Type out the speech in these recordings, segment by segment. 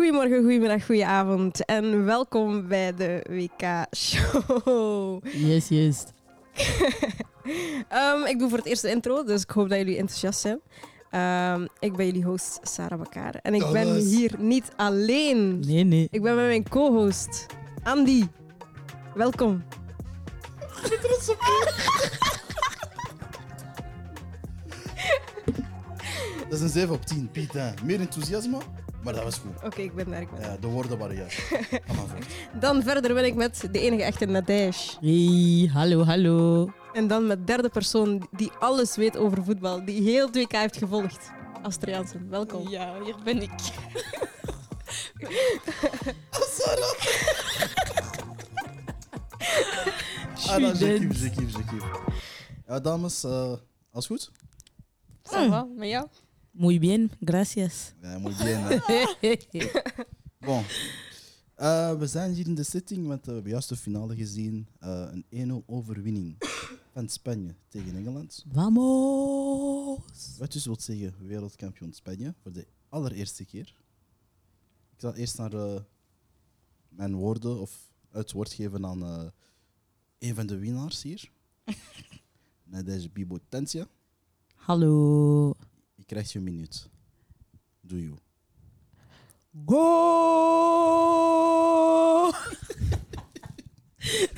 Goedemorgen, goedemiddag, goedenavond en welkom bij de WK-show. Yes, yes. um, ik doe voor het eerst de intro, dus ik hoop dat jullie enthousiast zijn. Um, ik ben jullie host Sarah Bakar en ik ben hier niet alleen. Nee, nee. Ik ben met mijn co-host Andy. Welkom. Dat is een 7 op 10, Piet. Hè. Meer enthousiasme, maar dat was goed. Oké, ik ben daar. Ik ben Ja, de woorden waren juist. Ga maar voort. Dan verder ben ik met de enige echte Nadège. Hey, hallo, hallo. En dan met derde persoon die alles weet over voetbal, die heel 2K heeft gevolgd. Astrid Jansen, welkom. Ja, hier ben ik. Sarah! Ah, je kief. Ja, dames, eh alles goed? Ça va, met jou? Muy bien, gracias. Ja, moet bien. hè. Bon. Eh, we zijn hier in de sitting met de juiste finale gezien. eh, een 1-0 overwinning van Spanje tegen Engeland. Vamos. Wat dus wil zeggen wereldkampioen Spanje voor de allereerste keer. Ik zal eerst naar eh, mijn woorden of het woord geven aan eh, een van de winnaars hier. Naar deze Bibo Tentia. Hallo. Krijgt je een minuut. Doe you. Go!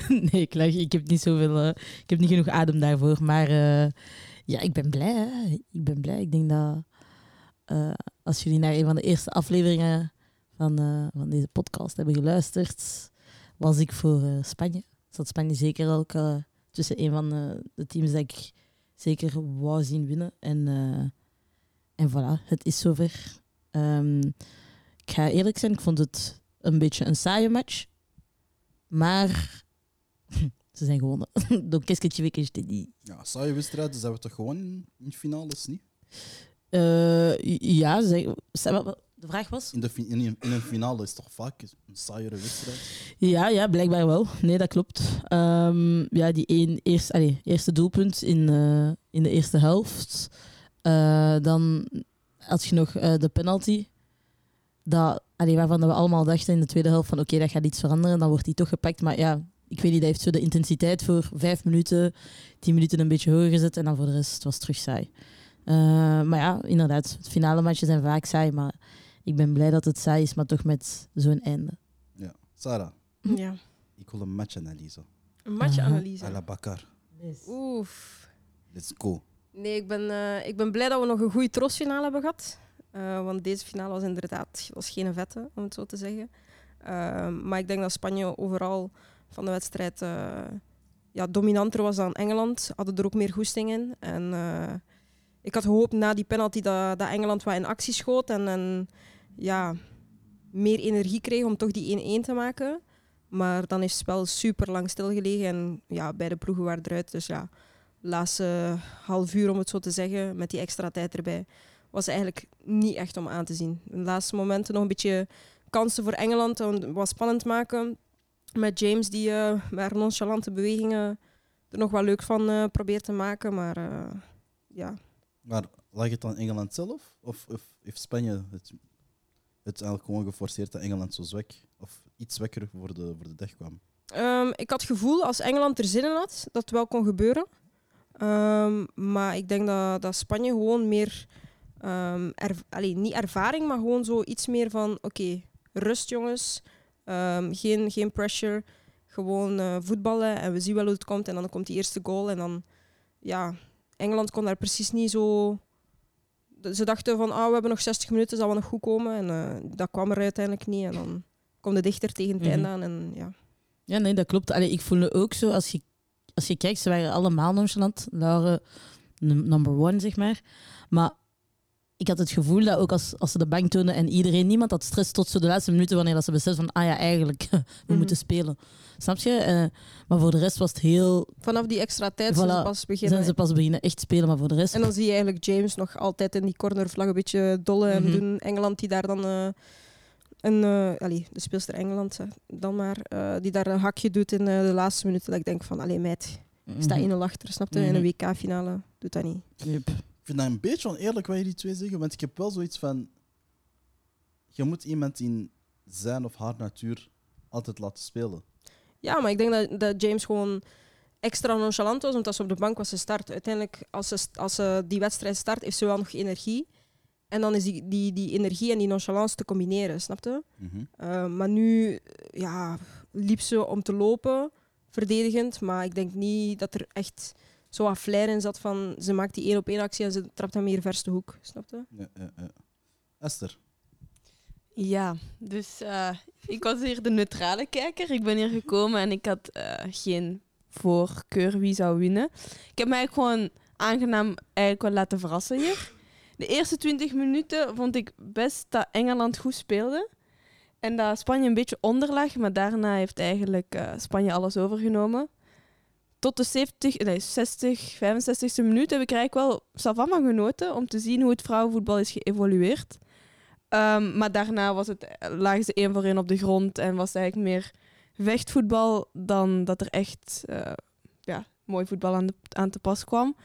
nee, ik. Ik heb niet zoveel... eh, ik heb niet genoeg adem daarvoor. Maar eh, ja, ik ben blij. Hè. Ik ben blij. Ik denk dat eh, als jullie naar een van de eerste afleveringen van, van deze podcast hebben geluisterd, was ik voor eh, Spanje. Zat Spanje zeker ook tussen een van eh, de teams dat ik zeker wou zien winnen. En, en voilà, het is zover. Ehm, ik ga eerlijk zijn, ik vond het een beetje een saaie match. Maar ze zijn gewonnen. Donc, qu'est-ce que tu veux que je te dise? Ja, saaie wedstrijd, dus hebben we toch gewoon in finales, niet? Eh, ja, ze, de vraag was? In, de, in, in een finale is toch vaak een saaiere wedstrijd? Ja, ja, blijkbaar wel. Nee, dat klopt. Ehm, ja, die één, eerst, allee, eerste doelpunt in, eh, in de eerste helft. Eh, dan had je nog eh, de penalty. Dat, allee, waarvan we allemaal dachten in de tweede helft van oké, dat gaat iets veranderen. Dan wordt die toch gepakt. Maar ja, ik weet niet, dat heeft zo de intensiteit voor vijf minuten, tien minuten een beetje hoger gezet. En dan voor de rest het was het terug saai. Eh, maar ja, inderdaad, het finale matches zijn vaak saai. Maar ik ben blij dat het saai is, maar toch met zo'n einde. Ja. Sarah, Ja. ik wil een matchanalyse. Een matchanalyse. À la Bakar. Oef. Let's go. Nee, ik ben, eh, ik ben blij dat we nog een goede troostfinale hebben gehad. Eh, want deze finale was inderdaad was geen vette, om het zo te zeggen. Eh, maar ik denk dat Spanje overal van de wedstrijd eh, ja, dominanter was dan Engeland. Hadden er ook meer goesting in. En ik had gehoopt na die penalty dat, dat Engeland wat in actie schoot. En, en ja, meer energie kreeg om toch die 1-1 te maken. Maar dan heeft het spel super lang stilgelegen. En ja, beide ploegen waren eruit. Dus ja, laatste half uur, om het zo te zeggen, met die extra tijd erbij, was eigenlijk niet echt om aan te zien. De laatste momenten nog een beetje kansen voor Engeland wat spannend maken. Met James die eh met nonchalante bewegingen er nog wel leuk van eh, probeert te maken. Maar eh, ja, Maar lag het aan Engeland zelf? Of, of heeft Spanje het, het eigenlijk gewoon geforceerd dat Engeland zo zwak of iets zwakker voor de, voor de dag kwam? Ehm, ik had het gevoel als Engeland er zin in had, dat het wel kon gebeuren. Ehm, maar ik denk dat, dat Spanje gewoon meer, allee, niet ervaring, maar gewoon zo iets meer van: oké, rust jongens, Ehm, geen, geen pressure, gewoon eh, voetballen en we zien wel hoe het komt. En dan komt die eerste goal en dan, ja, Engeland kon daar precies niet zo. Ze dachten van, ah, we hebben nog 60 minuten, zal wel nog goed komen. En eh, dat kwam er uiteindelijk niet. En dan kwam de dichter tegen het einde Mhm. aan. En ja, Ja, nee, dat klopt. Allee, ik voelde ook zo, als je, als je kijkt, ze waren allemaal nonchalant. Laura, num- number one, zeg maar. Maar ik had het gevoel dat ook als, als ze de bank tonen en iedereen, niemand had stress tot zo de laatste minuten wanneer dat ze beseffen van, ah ja, eigenlijk, we Mhm. moeten spelen. Snap je? Eh, maar voor de rest was het heel... vanaf die extra tijd zijn ze pas beginnen. Zijn ze pas beginnen echt spelen, maar voor de rest... En dan zie je eigenlijk James nog altijd in die cornervlag een beetje dolle en Mhm. doen. Engeland die daar dan eh, een, eh allee, de speelster Engeland dan maar, eh, die daar een hakje doet in eh, de laatste minuten. Dat ik denk van, allee meid, sta Mhm. 1-0 achter, snap je? In een WK-finale doet dat niet. Yep. Ik vind dat een beetje oneerlijk wat jullie twee zeggen, want ik heb wel zoiets van... Je moet iemand in zijn of haar natuur altijd laten spelen. Ja, maar ik denk dat, dat James gewoon extra nonchalant was, omdat ze op de bank was gestart. Uiteindelijk, als ze, als ze die wedstrijd start, heeft ze wel nog energie. En dan is die, die, die energie en die nonchalance te combineren, snapte? Uh, maar nu eh, ja, liep ze om te lopen, verdedigend. Maar ik denk niet dat er echt zo wat flair in zat van ze maakt die één op één actie en ze trapt hem meer verste hoek. Snapte? Ja, ja, ja. Esther. Ja, dus uh, ik was hier de neutrale kijker. Ik ben hier gekomen en ik had uh, geen voorkeur wie zou winnen. Ik heb mij gewoon aangenaam eigenlijk wel laten verrassen hier. De eerste 20 minuten vond ik best dat Engeland goed speelde. En dat Spanje een beetje onder lag, maar daarna heeft eigenlijk uh, Spanje alles overgenomen. Tot de 70, nee, 60, 65e minuut heb ik eigenlijk wel savannah genoten om te zien hoe het vrouwenvoetbal is geëvolueerd. Um, maar daarna was het, lagen ze één voor één op de grond en was het eigenlijk meer vechtvoetbal dan dat er echt uh, ja, mooi voetbal aan, de, aan te pas kwam.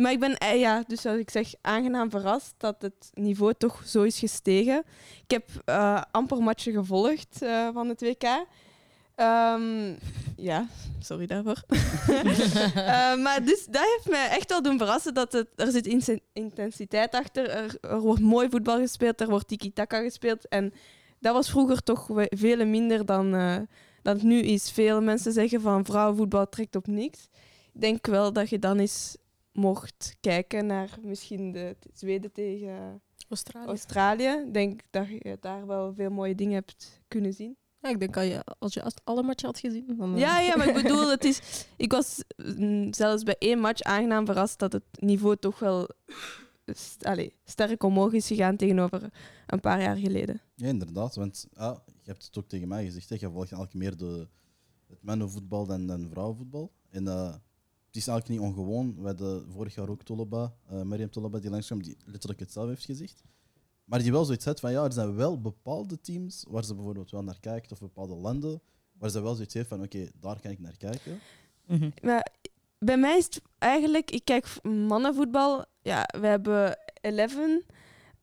Maar ik ben, eh, ja, dus zoals ik zeg, aangenaam verrast dat het niveau toch zo is gestegen. Ik heb uh, amper matchen gevolgd uh, van het WK. Um, ja, sorry daarvoor. maar dus dat heeft mij echt wel doen verrassen dat het, er zit intensiteit achter. Er, wordt mooi voetbal gespeeld, er wordt tiki-taka gespeeld. En dat was vroeger toch veel minder dan, dan het nu is. Veel mensen zeggen van vrouwenvoetbal trekt op niks. Ik denk wel dat je dan eens mocht kijken naar misschien de Zweden tegen Australië. Australië. Ik denk dat je daar wel veel mooie dingen hebt kunnen zien. Ja, ik denk als je, als je alle matchen had gezien. Dan, ja, ja, maar ik bedoel, het is, ik was mm, zelfs bij één match aangenaam verrast dat het niveau toch wel st allez, sterk omhoog is gegaan tegenover een paar jaar geleden. Ja, inderdaad. Want ah, je hebt het ook tegen mij gezegd, hè, je volgt eigenlijk meer de, het mannenvoetbal dan, dan vrouwenvoetbal. En uh, het is eigenlijk niet ongewoon. We hadden vorig jaar ook Toleba, uh, Mariam Toleba, die langskwam, die letterlijk het zelf heeft gezegd. Maar die wel zoiets heeft van ja, er zijn wel bepaalde teams waar ze bijvoorbeeld wel naar kijkt, of bepaalde landen, waar ze wel zoiets heeft van oké, daar kan ik naar kijken. Mm -hmm. Maar bij mij is het eigenlijk, ik kijk mannenvoetbal, ja, we hebben 11.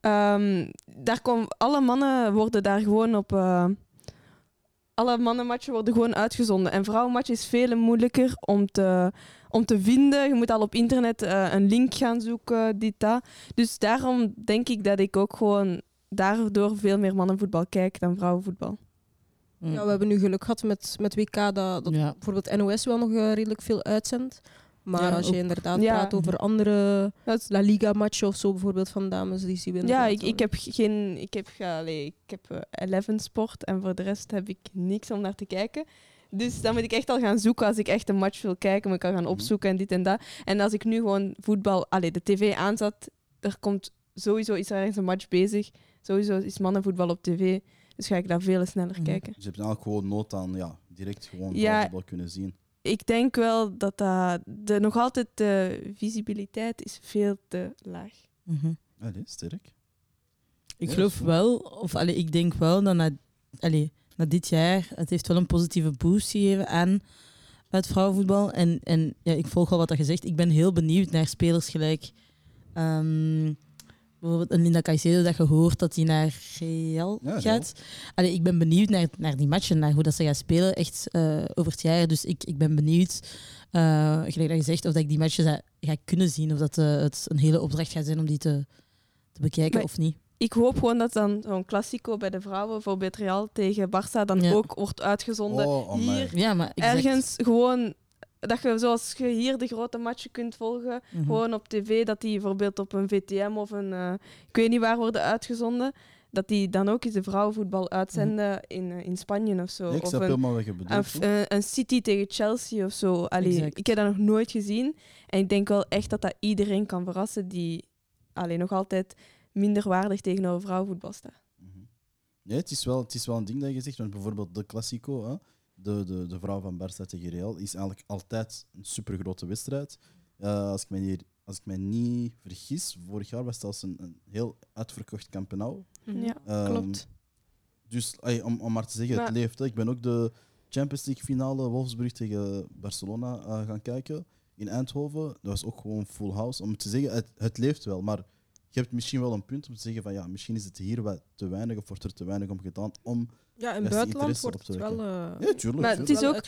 Um, daar komen alle mannen worden daar gewoon op. Uh, alle mannenmatchen worden gewoon uitgezonden. En vrouwenmatchen is veel moeilijker om te, om te vinden. Je moet al op internet uh, een link gaan zoeken, dit, dat. Dus daarom denk ik dat ik ook gewoon daardoor veel meer mannenvoetbal kijk dan vrouwenvoetbal. Mm. Ja, we hebben nu geluk gehad met, met WK dat, dat ja. bijvoorbeeld NOS wel nog uh, redelijk veel uitzendt. Maar ja, als je ook. inderdaad ja. praat over andere La Liga-matchen of zo, bijvoorbeeld van dames, die zien we Ja, ik, ik heb geen. Ik heb, ja, allee, ik heb uh, Eleven Sport en voor de rest heb ik niks om naar te kijken. Dus dan moet ik echt al gaan zoeken als ik echt een match wil kijken. Maar ik kan gaan opzoeken en dit en dat. En als ik nu gewoon voetbal, allee, de tv aanzet, er komt sowieso is er ergens een match bezig. Sowieso is mannenvoetbal op tv. Dus ga ik daar veel sneller mm. kijken. Dus je hebt eigenlijk gewoon nood aan ja, direct gewoon ja, voetbal kunnen zien. Ik denk wel dat dat de, nog altijd de visibiliteit is veel te laag. Mm -hmm. Allee, sterk. Ik ja, geloof wel, of allee, ik denk wel dat na, allee, na dit jaar, het heeft wel een positieve boost gegeven aan het vrouwenvoetbal. En, en ja, ik volg al wat je zegt. Ik ben heel benieuwd naar spelers gelijk. Um, bijvoorbeeld een Linda Caicedo dat je hoort dat hij naar Real ja, gaat. Allee, ik ben benieuwd naar, naar die matchen, naar hoe dat ze gaan spelen echt uh, over het jaar. Dus ik, ik ben benieuwd, uh, gelijk dat je zegt, of dat ik die matches ga, ga kunnen zien. Of dat uh, het een hele opdracht gaat zijn om die te, te bekijken maar of niet. Ik hoop gewoon dat dan zo'n klassico bij de vrouwen, bijvoorbeeld Real tegen Barça, dan ja. ook wordt uitgezonden oh, oh hier. Ja, maar ergens gewoon dat je zoals je hier de grote matchen kunt volgen, mm -hmm. gewoon op tv, dat die bijvoorbeeld op een VTM of een, uh, ik weet niet waar worden uitgezonden, dat die dan ook eens de vrouwenvoetbal uitzenden mm -hmm. in, uh, in Spanje of zo. Ik of een, helemaal wat je bedoelt. een, een, City tegen Chelsea of zo. Allee, ik heb dat nog nooit gezien. En ik denk wel echt dat dat iedereen kan verrassen die alleen nog altijd minder waardig tegenover vrouwenvoetbal staat. Mm -hmm. Nee, het is, wel, het is wel een ding dat je zegt, want bijvoorbeeld de Classico, hè, de, de, de vrouw van Barça tegen Real, is eigenlijk altijd een supergrote wedstrijd. Uh, als, ik mij niet, als ik mij niet vergis, vorig jaar was het zelfs een, een heel uitverkocht Campeonato. Ja, um, klopt. Dus ay, om, om maar te zeggen, maar... het leeft. Hè. Ik ben ook de Champions League finale Wolfsburg tegen Barcelona uh, gaan kijken in Eindhoven. Dat was ook gewoon full house. Om te zeggen, het, het leeft wel, maar je je hebt misschien wel een punt om te zeggen van ja, misschien is het hier wat te weinig of wordt er te weinig om gedaan om... Ja, in het buitenland wordt het wel, eh, Ja, tuurlijk. Maar het is ook-.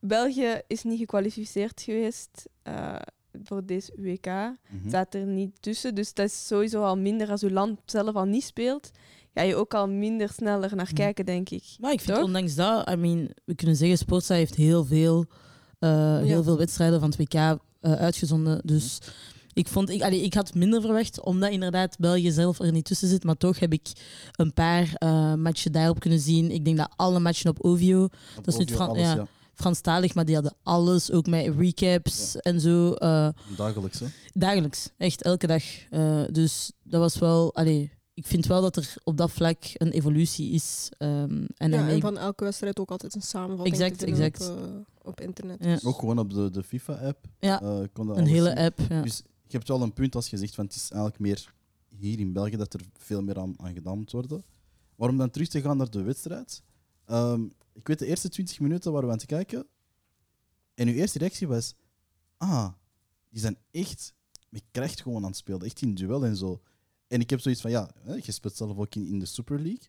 België is niet gekwalificeerd geweest eh, voor deze WK. Mhm. Staat er niet tussen. Dus dat is sowieso al minder als je land zelf al niet speelt. Ga je ook al minder sneller naar Mhm. kijken, denk ik. Maar ik vind Toch? ondanks dat, I mean, we kunnen zeggen, Sportza heeft heel veel, eh, heel veel wedstrijden van het WK eh, uitgezonden. Dus ik, vond, ik, allee, ik had minder verwacht, omdat inderdaad België zelf er niet tussen zit. Maar toch heb ik een paar eh, matchen daarop kunnen zien. Ik denk dat alle matchen op Ovio, Op dat is niet Fran- alles, ja. ja. Franstalig, maar die hadden alles, ook met recaps en zo. eh, Dagelijks, hè. dagelijks, echt elke dag. Eh, dus dat was wel, allee, ik vind wel dat er op dat vlak een evolutie is. ehm, en Ja, en van elke wedstrijd ook altijd een samenvatting Exact, te vinden exact. Op, op internet. Ja. Dus- Ook gewoon op de, de FIFA-app. Ja, eh, kon dat een hele zien. app. Ja. Dus je hebt wel een punt als je zegt van het is eigenlijk meer hier in België dat er veel meer aan, aan gedaan moet worden. Maar om dan terug te gaan naar de wedstrijd. ehm, ik weet de eerste 20 minuten waren we aan het kijken. En uw eerste reactie was: Ah, die zijn echt met kracht gewoon aan het spelen. Echt in duel en zo. En ik heb zoiets van: Ja, je speelt zelf ook in, in de Super League.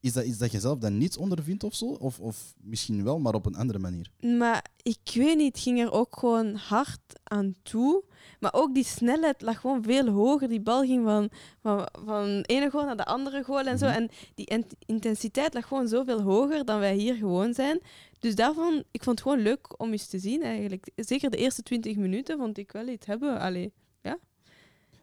Is dat, is dat je zelf dan niet ondervindt of zo? Of, of misschien wel, maar op een andere manier? Maar ik weet niet, het ging er ook gewoon hard aan toe. Maar ook die snelheid lag gewoon veel hoger. Die bal ging van, van, van de ene goal naar de andere goal en zo. Mhm. En die in- intensiteit lag gewoon zoveel hoger dan wij hier gewoon zijn. Dus daarvan, ik vond het gewoon leuk om eens te zien eigenlijk. Zeker de eerste 20 minuten vond ik wel iets hebben. Allee.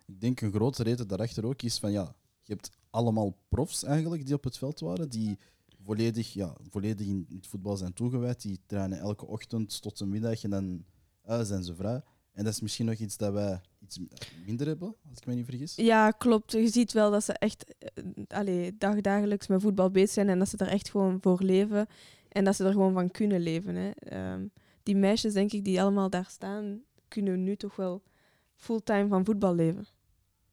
Ik denk een grote reden daarachter ook is van ja, je hebt allemaal profs eigenlijk die op het veld waren, die volledig, ja, volledig in het voetbal zijn toegewijd. Die trainen elke ochtend tot een middag en dan eh, zijn ze vrij. En dat is misschien nog iets dat wij iets minder hebben, als ik me niet vergis. Ja, klopt. Je ziet wel dat ze echt eh, allee, dagdagelijks met voetbal bezig zijn en dat ze er echt gewoon voor leven. En dat ze er gewoon van kunnen leven. Hè. Ehm, die meisjes, denk ik, die allemaal daar staan, kunnen nu toch wel fulltime van voetbal leven.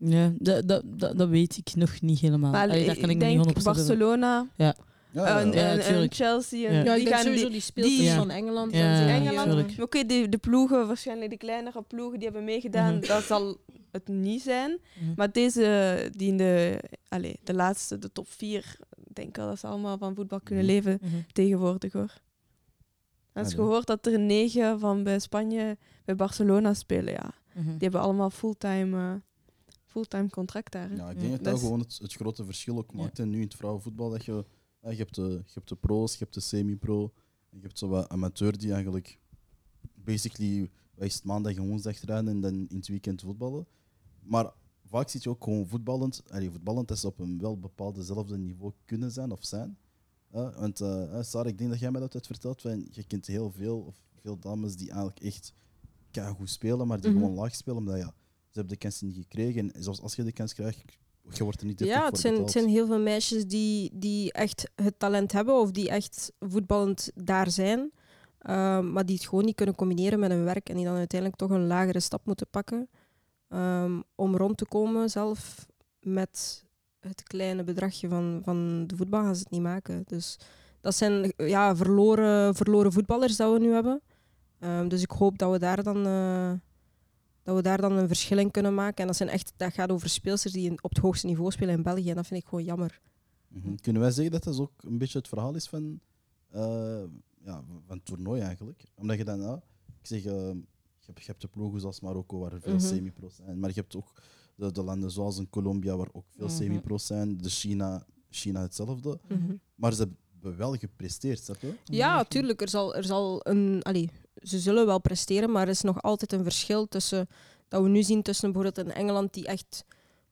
Ja, dat, dat, dat, dat weet ik nog niet helemaal. maar Allee, daar kan ik ik me niet 100% denk over- Barcelona, Ja, en, ja. en- en. Chelsea, en Ja. Ja, ik die gaan sowieso die, die speelsters die- van Engeland. Ja, en zo, Engeland. Oké, de, de ploegen, waarschijnlijk de kleinere ploegen, die hebben meegedaan, Mhm. dat zal het niet zijn. Mhm. Maar deze, die in de, allez, de laatste, de top vier, ik denk wel dat ze allemaal van voetbal kunnen Mhm. leven tegenwoordig hoor. Als je Ja, nee. gehoord dat er negen van bij Spanje bij Barcelona spelen, ja. Die hebben allemaal fulltime, eh, fulltime contract daar. hè. Ja, ik denk dat dat dat is- gewoon het, het grote verschil ook maakt. En nu in het vrouwenvoetbal, dat je, je, hebt de, je hebt de pro's, je hebt de semi-pro, en je hebt zo wat amateur die eigenlijk basically wij is het maandag en woensdag trainen en dan in het weekend voetballen. Maar vaak zit je ook gewoon voetballend, allee, voetballend dat ze op een wel bepaald dezelfde niveau kunnen zijn of zijn. Want eh, Sarah, ik denk dat jij mij dat hebt verteld, van, je kent heel veel, of veel dames die eigenlijk echt goed spelen, maar die Mhm. gewoon laag spelen, omdat ja, hebben de kans niet gekregen. En zelfs als je de kans krijgt, je wordt er niet Ja, het zijn, het zijn heel veel meisjes die, die echt het talent hebben of die echt voetballend daar zijn, ehm, maar die het gewoon niet kunnen combineren met hun werk en die dan uiteindelijk toch een lagere stap moeten pakken ehm, om rond te komen zelf met het kleine bedragje van, van de voetbal gaan ze het niet maken. Dus dat zijn ja, verloren, verloren voetballers dat we nu hebben. Ehm, dus ik hoop dat we daar dan... eh, dat we daar dan een verschil in kunnen maken. En dat, zijn echt, dat gaat over speelsters die op het hoogste niveau spelen in België. En dat vind ik gewoon jammer. Mhm. Kunnen wij zeggen dat dat ook een beetje het verhaal is van, eh, ja, van het toernooi eigenlijk? Omdat je dan, ja, ik zeg, eh, je, hebt, je hebt de ploegen zoals Marokko waar er veel Mhm. semi-pro's zijn, maar je hebt ook de, de landen zoals in Colombia waar ook veel Mhm. semi-pro's zijn, de China, China hetzelfde. Maar ze hebben wel gepresteerd, snap je? Ja, tuurlijk. Er zal, er zal een, allee, ze zullen wel presteren, maar er is nog altijd een verschil tussen dat we nu zien tussen bijvoorbeeld een Engeland die echt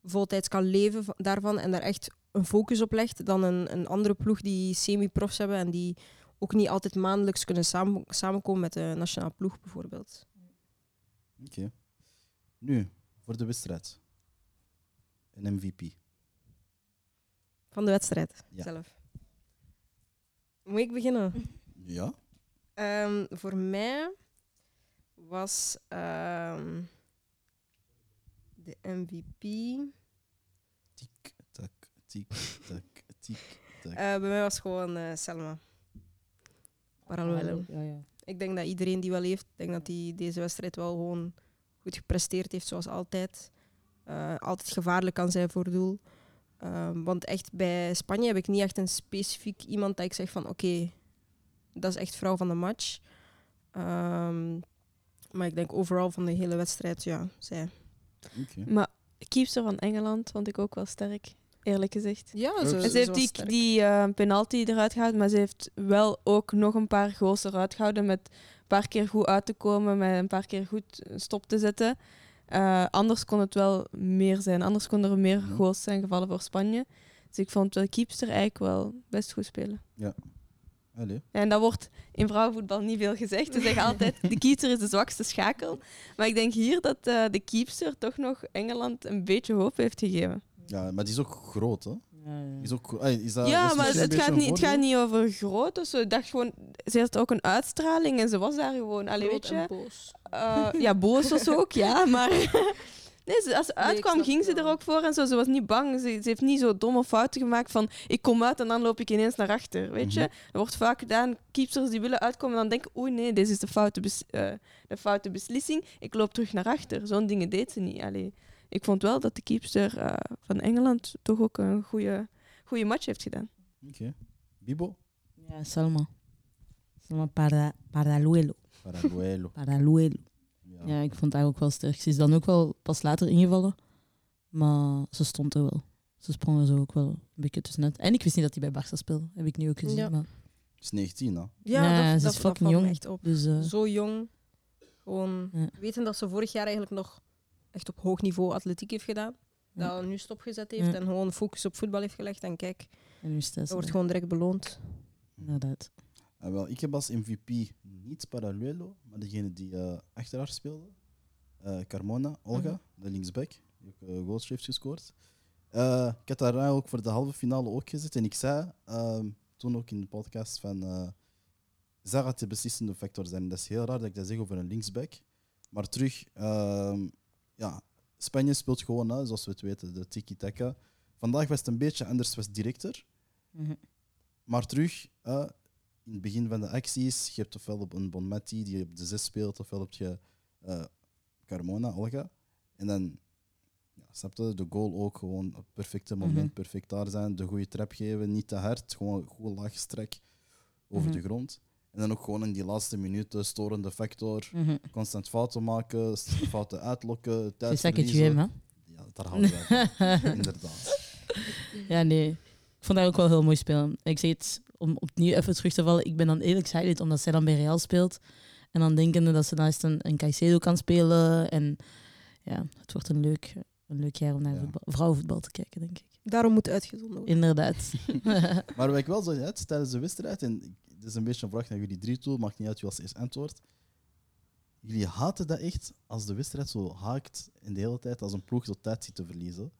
voltijds kan leven va- daarvan en daar echt een focus op legt, dan een, een andere ploeg die semi-profs hebben en die ook niet altijd maandelijks kunnen samen, samenkomen met de nationale ploeg bijvoorbeeld. Oké. Nu, voor de wedstrijd. Een MVP. Van de wedstrijd Ja. zelf. Moet ik beginnen? Ja? Ehm, voor mij was ehm, de MVP. Tik, tak, tik, tak, tik, tak. Eh, bij mij was gewoon eh, Selma. Paraluelo. Ja, ja. Ik denk dat iedereen die wel heeft, ik denk dat hij deze wedstrijd wel gewoon goed gepresteerd heeft, zoals altijd. eh, altijd gevaarlijk kan zijn voor doel. Ehm, want echt bij Spanje heb ik niet echt een specifiek iemand dat ik zeg van oké, dat is echt vrouw van de match. Ehm, maar ik denk overal van de hele wedstrijd, ja, zij. Oké. Maar keepster van Engeland vond ik ook wel sterk, eerlijk gezegd. Ja, En ze heeft die, die eh, penalty eruit gehouden, maar ze heeft wel ook nog een paar goals eruit gehouden met een paar keer goed uit te komen, met een paar keer goed stop te zetten. Eh, anders kon het wel meer zijn. Anders konden er meer goals zijn gevallen voor Spanje. Dus ik vond de keepster eigenlijk wel best goed spelen. Allee. En dat wordt in vrouwenvoetbal niet veel gezegd. Ze zeggen altijd, de keeper is de zwakste schakel. Maar ik denk hier dat eh, de keepster toch nog Engeland een beetje hoop heeft gegeven. Ja, maar die is ook groot, hè? Ja, is ook, is dat, ja, is maar het, gaat niet, het een gaat voordeel? niet over groot of zo. Ik dacht gewoon, ze had ook een uitstraling en ze was daar gewoon. Allee, weet je? boos. Eh, ja, boos was ze ook, ja, maar... Nee, ze, als ze uitkwam, ging ze er ook voor en zo. Ze was niet bang. Ze, ze heeft niet zo domme fouten gemaakt van ik kom uit en dan loop ik ineens naar achter, weet je? Mhm. Er wordt vaak gedaan, keepsters die willen uitkomen en dan denken oei nee, dit is de foute, bes- eh, de foute beslissing. Ik loop terug naar achter. Zo'n dingen deed ze niet. Allee, ik vond wel dat de keepster eh, van Engeland toch ook een goede, goede match heeft gedaan. Oké. Bibo? Ja, Salma. Salma para, Paraluelo. Paraguelo. Paraluelo. Ja. Ik vond haar ook wel sterk. Ze is dan ook wel pas later ingevallen. Maar ze stond er wel. Ze sprong er zo ook wel een beetje tussenuit. En ik wist niet dat hij bij Barça speelde. Heb ik nu ook gezien. Ja. Maar, is 19, hè? Ja, Nee, dat, ze dat, is fucking valt me jong. echt op. dus eh, Zo jong. Gewoon Ja. weten dat ze vorig jaar eigenlijk nog echt op hoog niveau atletiek heeft gedaan. Ja. Dat nu stopgezet heeft Ja. en gewoon focus op voetbal heeft gelegd. En kijk, en nu dat ze wordt gewoon direct beloond. Inderdaad. Ah, wel, ik heb als MVP niet Paraluelo, maar degene die eh, achter haar speelde. Eh, Carmona, Olga, Mhm. de linksback, die ook uh, goals heeft gescoord. Ik had haar eigenlijk voor de halve finale ook gezet en ik zei ehm, toen ook in de podcast van eh zij gaat de beslissende factor zijn. Dat is heel raar dat ik dat zeg over een linksback. Maar terug, ehm, ja, Spanje speelt gewoon, hè, zoals we het weten, de tiki-taka. Vandaag was het een beetje anders, was directer. Mhm. Maar terug, in het begin van de acties, je hebt ofwel op een Bonmati die op de 6 speelt, ofwel heb je eh, Carmona, Olga. En dan, ja, snap je, de goal ook gewoon op het perfecte moment, Mhm. perfect daar zijn, de goede trap geven, niet te hard, gewoon goed laag strek over Mhm. de grond. En dan ook gewoon in die laatste minuten, storende factor, Mhm. constant fouten maken, fouten uitlokken, tijd verliezen. aimes, hè? Ja, daar houden van, inderdaad. Ja, nee. Ik vond haar ook wel heel mooi spelen. Ik zeg het, om opnieuw even terug te vallen, ik ben dan eerlijk excited omdat zij dan bij Real speelt. En dan denkende dat ze naast een, een Caicedo kan spelen. En ja, het wordt een leuk, een leuk jaar om naar Ja. voetbal, vrouwenvoetbal te kijken, denk ik. Daarom moet uitgezonden worden. Inderdaad. Maar wat ik wel zo uit tijdens de wedstrijd, en dit is een beetje een vraag naar jullie drie toe, maakt niet uit wie als eerst antwoord. Jullie haten dat echt als de wedstrijd zo haakt en de hele tijd als een ploeg zo tijd zit te verliezen.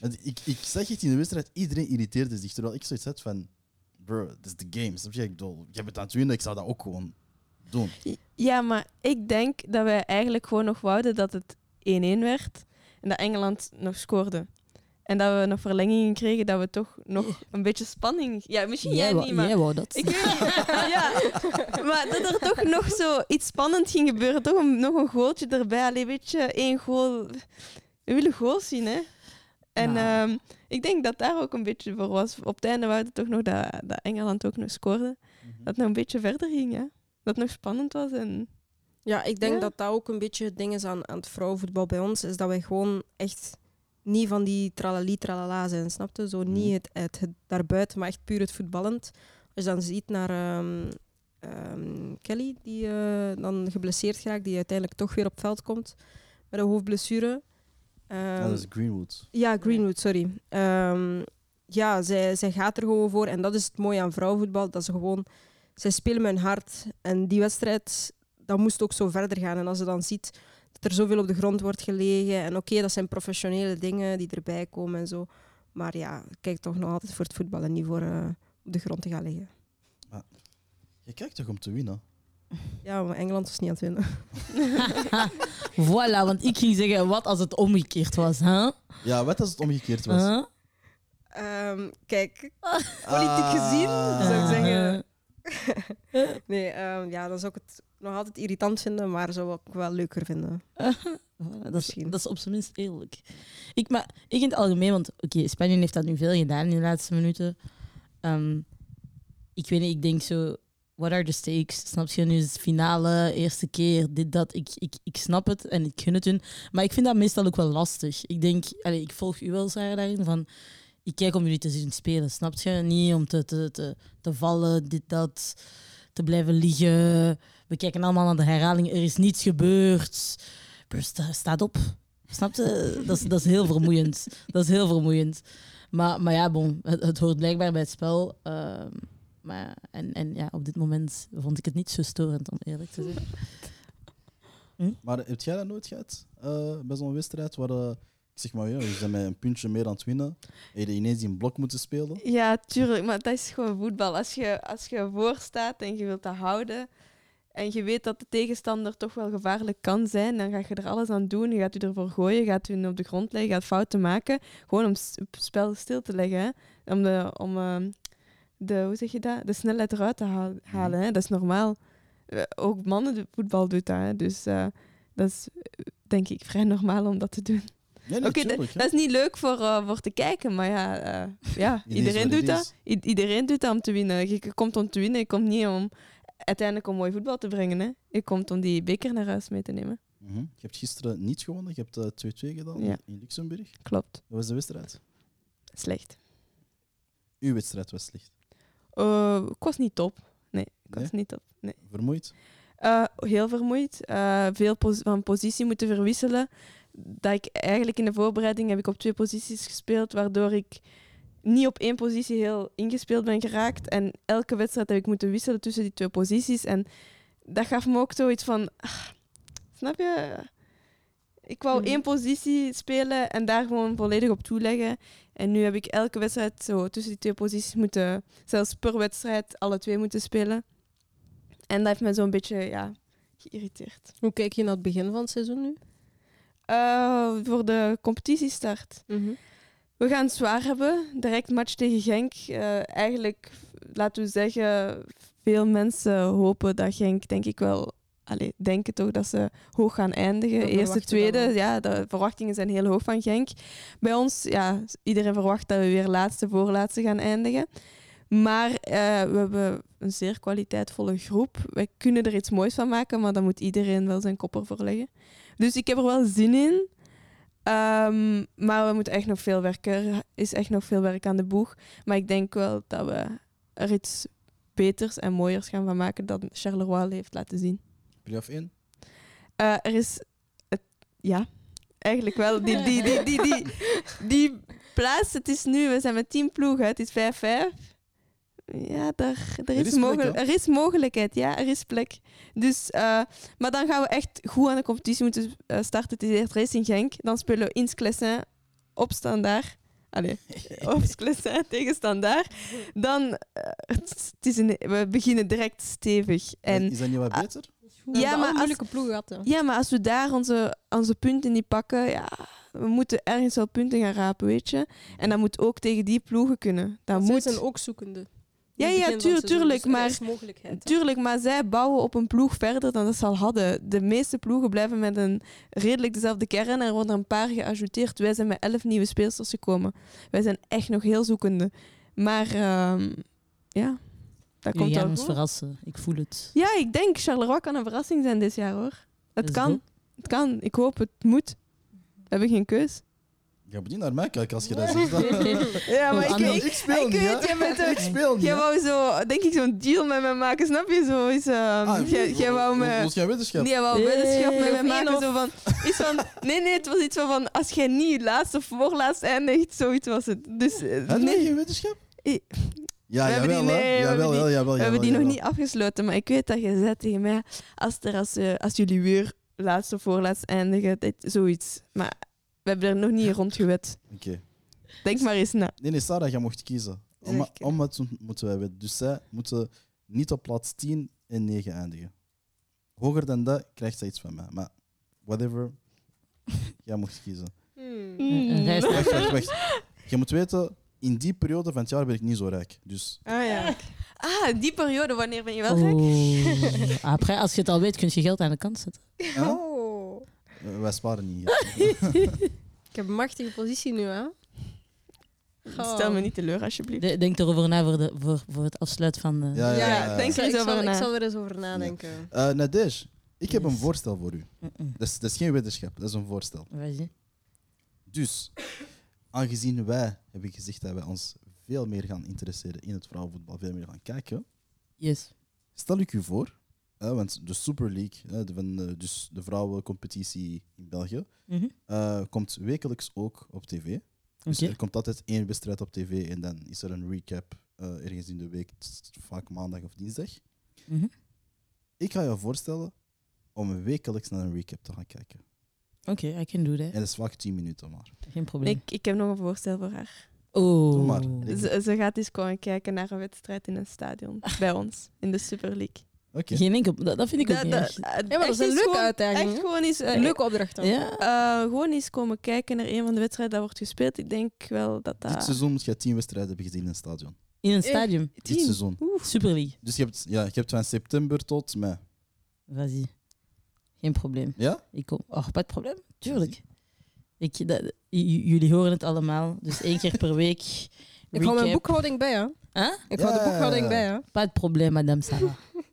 Want ik, ik zag het in de wedstrijd, iedereen irriteerde zich, terwijl ik zoiets had van, bro, dit is de game, snap je? Ik bedoel, je hebt het aan het winnen, ik zou dat ook gewoon doen. Ja, maar ik denk dat wij eigenlijk gewoon nog wouden dat het 1-1 werd en dat Engeland nog scoorde. En dat we nog verlengingen kregen, dat we toch nog een beetje spanning... Ja, misschien jij, wou, niet, maar... jij wou dat. Ik weet niet. ja. Maar dat er toch nog zo iets spannend ging gebeuren. Toch een, nog een goaltje erbij. Allee, weet je, één goal. We willen goals zien, hè. En Nou. ehm, ik denk dat daar ook een beetje voor was. Op het einde wouden we toch nog dat, dat Engeland ook nog scoorde. Dat het nog een beetje verder ging, ja. Dat het nog spannend was. En... Ja, ik denk Ja. dat dat ook een beetje het ding is aan, aan het vrouwenvoetbal bij ons. Is dat wij gewoon echt niet van die tralali tralala zijn, snapte? Zo niet Mhm. het, het, het daarbuiten, maar echt puur het voetballend. Als je dan ziet naar ehm, ehm, Kelly, die eh, dan geblesseerd geraakt, die uiteindelijk toch weer op het veld komt met een hoofdblessure. Ehm, dat is Greenwood. ja, Greenwood, sorry. Ehm, ja, zij, zij gaat er gewoon voor. En dat is het mooie aan vrouwenvoetbal. Dat ze gewoon... Zij spelen met hun hart. En die wedstrijd, dat moest ook zo verder gaan. En als je dan ziet dat er zoveel op de grond wordt gelegen... En oké, dat zijn professionele dingen die erbij komen en zo. Maar ja, kijk toch nog altijd voor het voetbal en niet voor eh, op de grond te gaan liggen. Je kijkt toch om te winnen? Ja, maar Engeland was niet aan het winnen. voilà, want ik ging zeggen, wat als het omgekeerd was, hè? Ja, wat als het omgekeerd was? Huh? Ehm, kijk, Ah. politiek gezien zou ik zeggen... Eh, Nee, ehm, ja, dan zou ik het nog altijd irritant vinden, maar zou ik wel leuker vinden. Voilà, dat, is, Misschien. dat is op zijn minst eerlijk. Ik, maar, ik in het algemeen, want oké, Spanje heeft dat nu veel gedaan in de laatste minuten. Ehm, ik weet niet, ik denk zo, what are the stakes? Snap je, nu is het finale, eerste keer, dit, dat. Ik, ik, ik snap het en ik gun het hun. Maar ik vind dat meestal ook wel lastig. Ik denk, allee, ik volg u wel, Sarah, daarin, van... Ik kijk om jullie te zien spelen, snap je? Niet om te, te, te, te vallen, dit, dat, te blijven liggen. We kijken allemaal naar de herhaling, er is niets gebeurd. Bro, sta, staat op. Snap je? Dat is, dat is heel vermoeiend. Dat is heel vermoeiend. Maar, maar ja, bon, het, het hoort blijkbaar bij het spel. Ehm, maar, en, en ja, op dit moment vond ik het niet zo storend, om eerlijk te zijn. Maar heb jij dat nooit gehad eh, bij zo'n wedstrijd waar eh, ik zeg maar, ja, je bent met een puntje meer aan het winnen en je ineens in blok moeten spelen? Ja, tuurlijk, maar dat is gewoon voetbal. Als je, als je voor staat en je wilt dat houden en je weet dat de tegenstander toch wel gevaarlijk kan zijn, dan ga je er alles aan doen. Je gaat je ervoor gooien, je gaat hun op de grond leggen, je gaat fouten maken. Gewoon om het spel stil te leggen. Hè. Om, de, om ehm, de, hoe zeg je dat? de snelheid eruit te haal- halen. Hè. Dat is normaal. Eh, ook mannenvoetbal doet dat. Hè. Dus eh, dat is eh, denk ik vrij normaal om dat te doen. Ja, nee, Oké, dat- is niet leuk voor, voor te kijken, maar ja, ja iedereen doet dat. I- iedereen doet dat om te winnen. Je komt om te winnen, je komt niet om uiteindelijk om mooi voetbal te brengen. Hè. Je komt om die beker naar huis mee te nemen. Mhm. Je hebt gisteren niet gewonnen, je hebt eh, 2-2 gedaan Ja. in Luxemburg. Klopt. Dat was de wedstrijd. Slecht. Uw wedstrijd was slecht. Eh, ik was niet top. Nee, ik was Nee? niet top. Nee. Vermoeid? Eh, heel vermoeid. Eh, veel pos- van positie moeten verwisselen. Dat ik eigenlijk in de voorbereiding heb ik op twee posities gespeeld, waardoor ik niet op één positie heel ingespeeld ben geraakt. En elke wedstrijd heb ik moeten wisselen tussen die twee posities. En dat gaf me ook zoiets van... ah, snap je? Ik wou Mhm. één positie spelen en daar gewoon volledig op toeleggen. En nu heb ik elke wedstrijd zo tussen die twee posities moeten... Zelfs per wedstrijd alle twee moeten spelen. En dat heeft me zo'n beetje ja, geïrriteerd. Hoe kijk je naar het begin van het seizoen nu? Eh, voor de competitiestart. We gaan het zwaar hebben. Direct match tegen Genk. Eh, eigenlijk, laten we zeggen, veel mensen hopen dat Genk, denk ik wel, allee, denken toch dat ze hoog gaan eindigen. Eerste, tweede, ja, de verwachtingen zijn heel hoog van Genk. Bij ons, ja, iedereen verwacht dat we weer laatste, voorlaatste gaan eindigen. Maar eh, we hebben een zeer kwaliteitvolle groep. Wij kunnen er iets moois van maken, maar dan moet iedereen wel zijn kop ervoor leggen. Dus ik heb er wel zin in. Ehm, maar we moeten echt nog veel werken. Er is echt nog veel werk aan de boeg. Maar ik denk wel dat we er iets beters en mooiers gaan van maken dan Charleroi heeft laten zien. Play-off 1? Eh, er is... Het, ja, eigenlijk wel. Die, die, die, die, die, die plaats, het is nu... We zijn met 10 ploegen. Het is 5-5. Ja, daar, er, is is plek, mogel- hè? er is mogelijkheid. Ja, er is plek. Dus, eh, maar dan gaan we echt goed aan de competitie moeten eh, starten. Het is eerst Racing Genk. Dan spelen we in Sclessin op standaard. Allee, op Sclessin tegen standaard. Dan, eh, het is een, we beginnen direct stevig. En is dat niet wat Ah, beter? Ja, Ja, maar een als- moeilijke ploeg hè. ja, maar als we daar onze, onze punten niet pakken, ja, we moeten ergens wel punten gaan rapen, weet je. En dat moet ook tegen die ploegen kunnen. Dat zij moet. zijn ook zoekende. Ja, ja, tuur- tuurlijk, dus maar-. Tuurlijk, maar zij bouwen op een ploeg verder dan dat ze al hadden. De meeste ploegen blijven met een redelijk dezelfde kern. Er worden een paar geajouteerd. Wij zijn met elf nieuwe speelsters gekomen. Wij zijn echt nog heel zoekende. Maar ehm, ja, dat komt gaan ons verrassen. Ik voel het. Ja, ik denk Charleroi kan een verrassing zijn dit jaar hoor. Het kan. Het kan. Ik hoop het moet. We hebben geen keus. Je moet niet naar mij kijken als je dat zegt. Ja, maar ik, Anne, ik, ik speel ik niet, weet, hè. jij bent Ik speel niet. Jij wou zo, denk ik, zo'n deal met me maken, snap je? Zo is, ehm, Ah, jij, jij wou me... wil jij? Nee, jij wou met me Of één maken. of- Zo van, iets van, nee, nee, het was iets van, van als jij niet laatst of voorlaatst eindigt, zoiets was het. Dus eh, Hadden wij nee, geen weddenschap? Ik- Ja, We hebben jawel, die- hè. nee, we Jawel, hebben die- jawel, jawel, we hebben die nog niet afgesloten. Maar ik weet dat je zei tegen mij, als, er als, eh, als jullie weer laatst of voorlaatst eindigen, dat, zoiets. Maar we hebben er nog niet rond gewet. Oké. Denk maar eens na. Nee, nee, Sarah, jij mocht kiezen. Om, om het moeten wij weten. Dus zij moeten niet op plaats 10 en 9 eindigen. Hoger dan dat krijgt zij iets van mij. Maar whatever, jij mocht kiezen. Hmm. Naar Wacht, wacht, wacht. Je moet weten, in die periode van het jaar ben ik niet zo rijk. Dus Ah ja. Ah, die periode, wanneer ben je wel rijk? Oh. Après, als je het al weet, kun je geld aan de kant zetten. Huh? Oh. eh, wij sparen niet. Ik heb een machtige positie nu, hè? Stel me niet teleur, alsjeblieft. De- denk erover na voor, de, voor, voor het afsluiten van de... Ja, ja, ja. denk Ik zal, er eens ik, zal, over na. ik zal er eens over nadenken. Eh Nadej, ik heb een voorstel voor u. Dat is, dat is geen wetenschap, dat is een voorstel. Vas-y. Dus, aangezien wij hebben gezegd dat wij ons veel meer gaan interesseren in het vrouwenvoetbal, veel meer gaan kijken, Yes. stel ik u voor, hè, want de Super League, hè, de, van, eh, dus de vrouwencompetitie in België, Mhm. eh, komt wekelijks ook op tv. Dus Oké. er komt altijd één wedstrijd op tv en dan is er een recap eh, ergens in de week, vaak maandag of dinsdag. Mhm. Ik ga je voorstellen om wekelijks naar een recap te gaan kijken. Oké, I can do that. En dat is vaak 10 minuten maar. Geen probleem. Ik, ik heb nog een voorstel voor haar. Oh. Doe maar. Ze, ze gaat eens komen kijken naar een wedstrijd in een stadion. Bij ons, in de Super League. Oké. Geen enkel... Dat, dat vind ik ook niet. Ja, maar dat is een leuke gewoon- uitdaging. Echt gewoon eens, eh, Een leuke opdracht dan. Ja? eh, gewoon eens komen kijken naar een van de wedstrijden dat wordt gespeeld. Ik denk wel dat Dit dat... seizoen moet je 10 wedstrijden hebben gezien in een stadion. In een stadium. Dit Tien. seizoen. Super League. Dus je hebt, ja, je hebt van september tot mei. Vas-y. Geen probleem. Ja? Ik kom. Oh, pas probleem. Tuurlijk. Ik, dat, jullie horen het allemaal. Dus één keer per week. Ik hou mijn boekhouding bij, hè? Huh? Ik hou de Ja. boekhouding bij, hè? Pas het probleem, madame Sarah.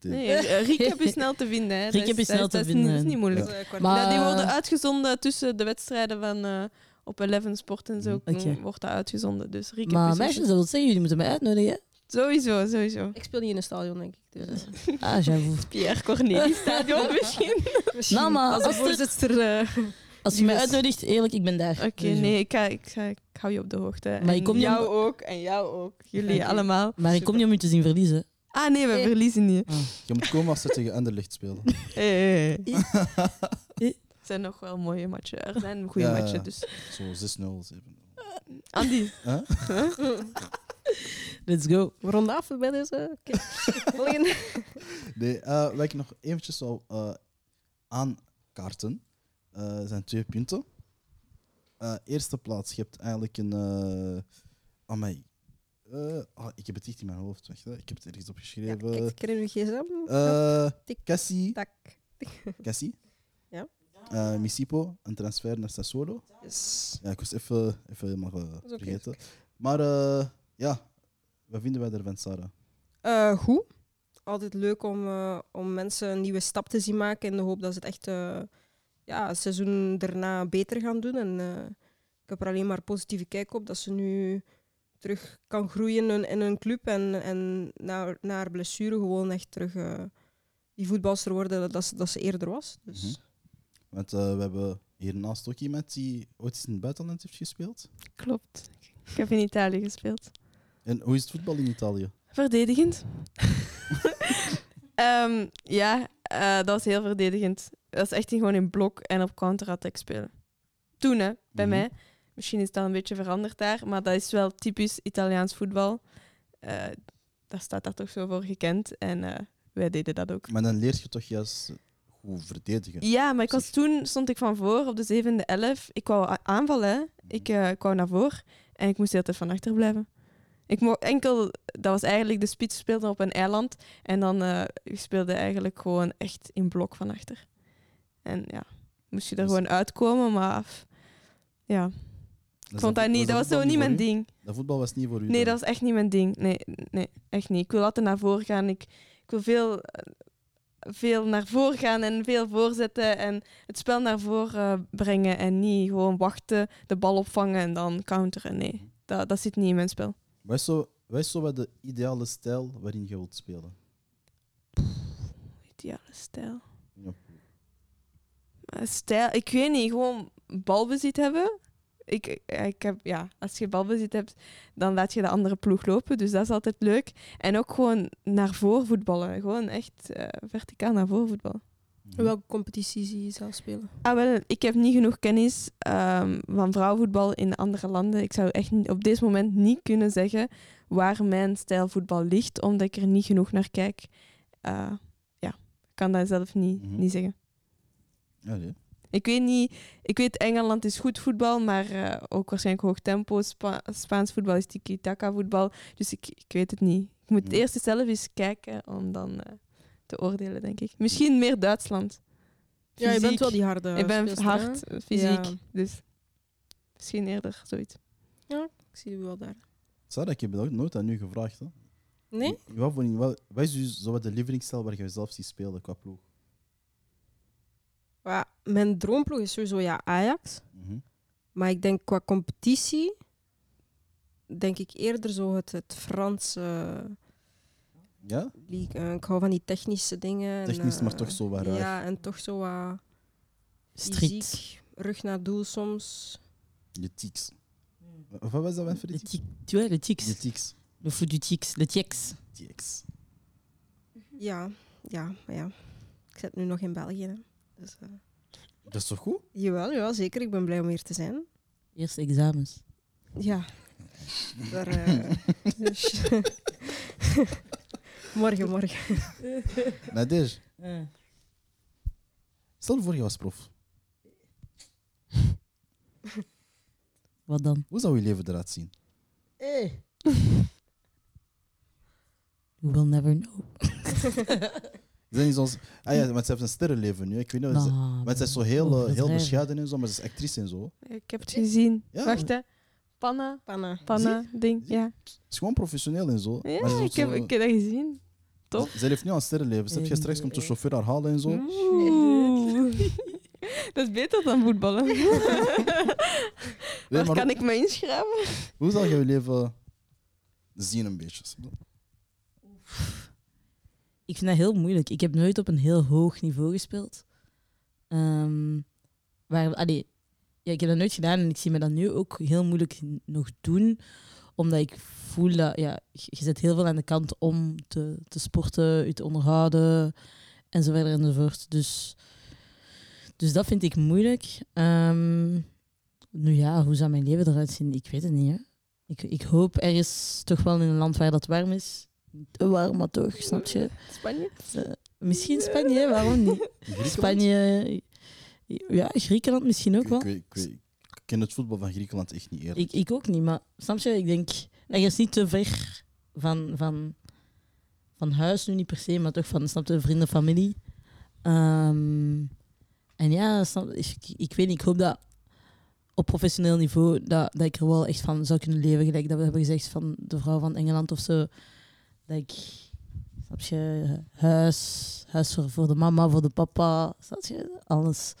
Nee, eh, recap is snel te vinden. Hè. Dat Recap is dat snel te dat vinden. Niet, dat is niet moeilijk. Eh. Maar- Ja, die worden uitgezonden tussen de wedstrijden van eh, op Eleven Sport en zo. Mhm. Wordt dat uitgezonden. Dus recap Maar is meisjes, dat wil zeggen, jullie moeten mij uitnodigen. Sowieso, sowieso. Ik speel niet in een stadion, denk ik. Dus, Ah, j'avoue. Pierre Cornelis stadion misschien. misschien Nou, maar als als er- voorzitter... eh, Als je mij uitnodigt, eerlijk, ik ben daar. Oké, Sowieso. nee, ik, ga, ik, ga, ik hou je op de hoogte. Maar en ik kom niet jou om- ook, en jou ook. Jullie allemaal. Maar ik kom niet om je te zien verliezen. Ah nee, we verliezen niet. Je moet komen als ze tegen Anderlecht spelen. Hey, hey, hey. Het zijn nog wel mooie matchen. Er zijn goede Ja. matchen, dus... Zo 6-0, 7 Andy. Huh? Let's go. We ronden af bij deze. Oké. Volgende. Nee, eh, wat ik nog eventjes zou eh, aankaarten, eh, zijn twee punten. Eerste plaats, je hebt eigenlijk een... eh amai. Eh, ah, ik heb het niet in mijn hoofd, wacht, hè. ik heb het ergens Ja, opgeschreven. kijk, ik gsm. Cassie, tak. Cassie. Eh, Misipo, een transfer naar Sassuolo. Yes. Ja, ik was even, even helemaal eh, vergeten. Maar eh, ja, wat vinden wij ervan, Sarah? Eh, goed. Altijd leuk om, eh, om mensen een nieuwe stap te zien maken in de hoop dat ze het echt eh, ja, het seizoen daarna beter gaan doen. En eh, ik heb er alleen maar positieve kijk op dat ze nu terug kan groeien in, in een club en, en na, na haar blessure gewoon echt terug die voetbalster worden dat ze, dat ze eerder was. Dus Mhm. Want eh, we hebben hiernaast ook iemand die ooit eens in het buitenland heeft gespeeld. Klopt. Ik heb in Italië gespeeld. En hoe is het voetbal in Italië? Verdedigend. Ehm, ja, eh, dat was heel verdedigend. Dat is echt gewoon in blok en op counter-attack spelen. Toen, hè, bij Mhm. mij. Misschien is dat een beetje veranderd daar, maar dat is wel typisch Italiaans voetbal. Eh daar staat daar toch zo voor gekend. En wij deden dat ook. Maar dan leer je toch juist goed verdedigen. Ja, maar ik was toen stond ik van voor op de zevende elf. Ik wou aanvallen. hè. Ik, eh, ik wou naar voor en ik moest de hele tijd van achter blijven. Ik mo enkel, dat was eigenlijk de spits speelde op een eiland en dan je speelde eigenlijk gewoon echt in blok van achter. En ja, moest je er Dus- gewoon uitkomen, maar ja, ik vond dat niet, dat was zo niet mijn ding. Dat voetbal was niet voor u. Nee, dan? dat was echt niet mijn ding. Nee, nee, echt niet. Ik wil altijd naar voren gaan. Ik, ik wil veel, veel naar voren gaan en veel voorzetten en het spel naar voren eh, brengen en niet gewoon wachten, de bal opvangen en dan counteren. Nee, dat, dat zit niet in mijn spel. Wat is zo, wat is zo wat de ideale stijl waarin je wilt spelen? Ideale stijl. Ja. Stijl, ik weet niet, gewoon balbezit hebben. Ik, ik heb, ja, als je balbezit hebt, dan laat je de andere ploeg lopen. Dus dat is altijd leuk. En ook gewoon naar voren voetballen. Gewoon echt eh, verticaal naar voren voetballen. Welke competitie zie je zelf spelen? Ah, wel, ik heb niet genoeg kennis ehm, van vrouwenvoetbal in andere landen. Ik zou echt op dit moment niet kunnen zeggen waar mijn stijl voetbal ligt, omdat ik er niet genoeg naar kijk. Eh, ja, ik kan dat zelf niet, Mhm. niet zeggen. Ja, nee. Ik weet niet, ik weet Engeland is goed voetbal, maar eh, ook waarschijnlijk hoog tempo. Spa- Spaans voetbal is tiki-taka voetbal. Dus ik, ik weet het niet. Ik moet Ja. eerst zelf eens kijken om dan eh, te oordelen, denk ik. Misschien meer Duitsland. Ja, je bent wel die harde Ik ben speelster, hard, eh, fysiek. Ja. Dus misschien eerder zoiets. Ik zie u wel daar. Sarah, ik heb dat ook nooit aan u gevraagd. Hè? Nee? Wat, voor, wat, wat is dus zo wat de lievelingsstijl waar je zelf ziet spelen qua ploeg? Ja, mijn droomploeg is sowieso ja, Ajax. Mhm. Maar ik denk qua competitie, denk ik eerder zo het, het Franse Ja? league. Eh, ik hou van die technische dingen. en, Technisch, maar eh, toch zo wat raar. Ja, en toch zo wat fysiek, rug naar doel soms. Je tics. Of Wat was dat van voor Le die tu vois, le Je tics. tics. Le foot du tics. Le tics. Tics. Ja, ja, maar ja. Ik zit nu nog in België. Hè. Dus, eh, Dat is toch goed? jawel, jawel, zeker. Ik ben blij om hier te zijn. Eerste examens. Ja. Daar, eh, dus- morgen, morgen. Nadesh, stel voor je was prof. Wat dan? Hoe zou je leven eruit zien? You will never know. Is dat niet zoals... Ah ja, want ze heeft een sterrenleven nu. Ik weet niet, ze- Nou, want ze is zo heel, eh, heel bescheiden en zo, maar ze is actrice en zo. Ik heb het gezien. Ja. Wacht, hè. Panna, Panna. panna, ding. Zie? Ja, Ze is gewoon professioneel en zo. ja maar ze is ook ik, heb, zo- ik heb dat gezien. Top. Ze leeft nu aan sterrenleven. Ze je straks komt de chauffeur haar halen en zo. Oeh. Dat is beter dan voetballen. Nee, Waar maar kan ik me inschrijven? Hoe zal je je leven zien een beetje? Ik vind dat heel moeilijk. Ik heb nooit op een heel hoog niveau gespeeld. Ehm waar, allee, ja, ik heb dat nooit gedaan en ik zie me dat nu ook heel moeilijk nog doen. Omdat ik voel dat ja, je je zet heel veel aan de kant om te, te sporten, je te onderhouden en zo verder enzovoort. Dus, dus dat vind ik moeilijk. Ehm, nu ja, hoe zou mijn leven eruit zien? Ik weet het niet. Hè. Ik, ik hoop ergens toch wel in een land waar dat warm is. Warm, maar toch, snap je? Spanje? Eh, misschien Spanje, waarom niet? Griekenland? Spanje, ja, Griekenland misschien ook wel. ik, ik, ken het voetbal van Griekenland echt niet eerlijk. Ik, ik ook niet, maar snap je? Ik denk ergens niet te ver van, van, van huis, nu niet per se, maar toch van, snap je, vrienden, familie. Ehm, en ja, snap, ik, ik weet niet, ik hoop dat op professioneel niveau dat, dat ik er wel echt van zou kunnen leven. Gelijk dat we hebben gezegd van de vrouw van Engeland of zo. Ik, snap je, huis, huis voor, de mama, voor de papa, snap je, alles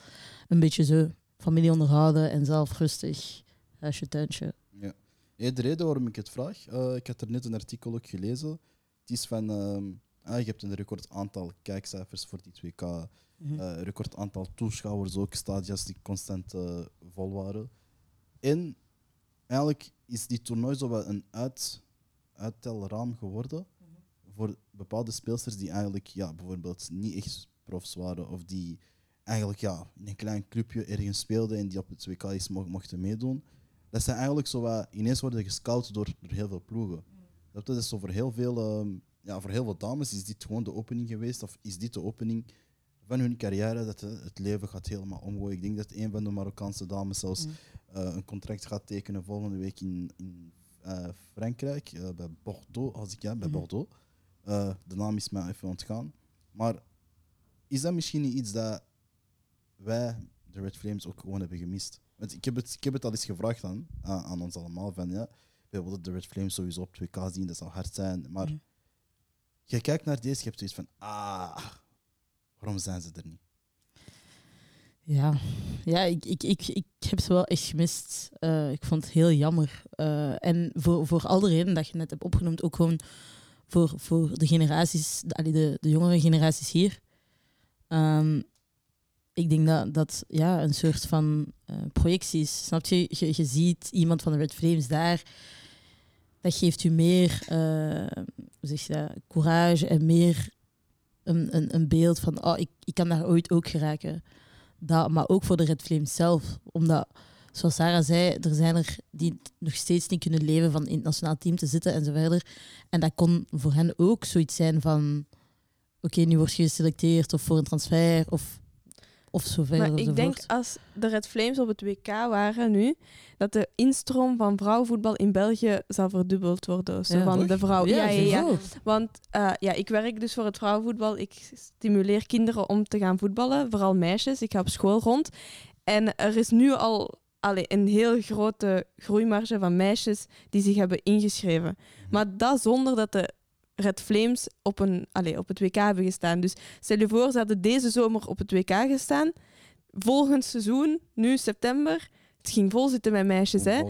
een beetje zo. Familie onderhouden en zelf rustig, huisje, tuintje. Ja. Hey, de reden waarom ik het vraag, eh, ik had er net een artikel ook gelezen. Het is van, ehm, ah, je hebt een record aantal kijkcijfers voor die 2K, Mhm. eh, record aantal toeschouwers ook, stadions die constant eh, vol waren. En eigenlijk is die toernooi zo wat een uit, uittelraam geworden voor bepaalde speelsters die eigenlijk ja, bijvoorbeeld niet echt profs waren of die eigenlijk ja, in een klein clubje ergens speelden en die op het 2K eens mo- mochten meedoen. Dat zijn eigenlijk zo wat, ineens worden gescout door, door heel veel ploegen. Dat is zo voor heel veel, ehm, ja, voor heel veel dames is dit gewoon de opening geweest, of is dit de opening van hun carrière, dat eh, het leven gaat helemaal omgooien. Ik denk dat een van de Marokkaanse dames zelfs Mm. eh, een contract gaat tekenen volgende week in, in eh, Frankrijk, eh, bij Bordeaux, als ik ja, bij Mhm. Bordeaux. Eh, de naam is mij even ontgaan. Maar is dat misschien niet iets dat wij, de Red Flames, ook gewoon hebben gemist? Want ik heb het, ik heb het al eens gevraagd aan, aan, aan ons allemaal, van ja, we willen de Red Flames sowieso op 2K zien, dat zou hard zijn. Maar Mhm. je kijkt naar deze, je hebt zoiets van, ah, waarom zijn ze er niet? Ja, ja ik, ik, ik, ik heb ze wel echt gemist. Eh, ik vond het heel jammer. Eh, en voor, voor al de redenen dat je net hebt opgenoemd, ook gewoon voor, voor de generaties, de, de, de jongere generaties hier. Ehm, ik denk dat dat ja, een soort van eh, projectie is. Snap je? je? Je ziet iemand van de Red Flames daar. Dat geeft u meer hoe zeg dat, courage en meer een, een, een beeld van oh, ik, ik kan daar ooit ook geraken dat, maar ook voor de Red Flames zelf. Omdat, zoals Sarah zei, er zijn er die nog steeds niet kunnen leven van in het nationaal team te zitten en. En dat kon voor hen ook zoiets zijn van, oké, nu word je geselecteerd of voor een transfer of of Maar ik denk als de Red Flames op het WK waren nu, dat de instroom van vrouwenvoetbal in België zal verdubbeld worden. Zo, Ja. van Toch? de vrouw. Ja, ja. Want eh, ja, ik werk dus voor het vrouwenvoetbal. Ik stimuleer kinderen om te gaan voetballen, vooral meisjes. Ik ga op school rond. En er is nu al allee, een heel grote groeimarge van meisjes die zich hebben ingeschreven. Maar dat zonder dat de Red Flames op, een, allee, op het WK hebben gestaan. Dus stel je voor, ze hadden deze zomer op het WK gestaan. Volgend seizoen, nu september, het ging vol zitten met meisjes. Hè?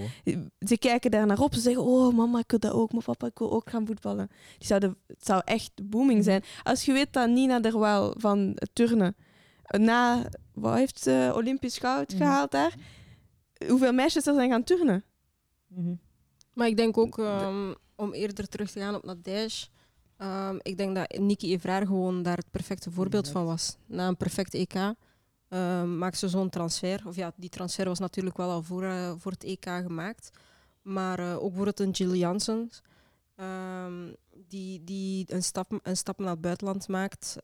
Ze kijken daar naar op. Ze zeggen, oh mama, ik wil dat ook. Maar papa, ik wil ook gaan voetballen. Die zouden, het zou echt booming zijn. Als je weet dat Nina Derwaal van het turnen na, wat heeft ze, Olympisch goud Mhm. gehaald daar? Hoeveel meisjes er zijn gaan turnen? Mhm. Maar ik denk ook, ehm, om eerder terug te gaan op Nadège, ehm, ik denk dat Niki Evraar gewoon daar het perfecte voorbeeld van was. Na een perfect EK ehm, maakt ze zo'n transfer. Of ja, die transfer was natuurlijk wel al voor, eh, voor het EK gemaakt. Maar eh, ook bijvoorbeeld een Jill Jansen, ehm, die, die een, stap, een stap naar het buitenland maakt.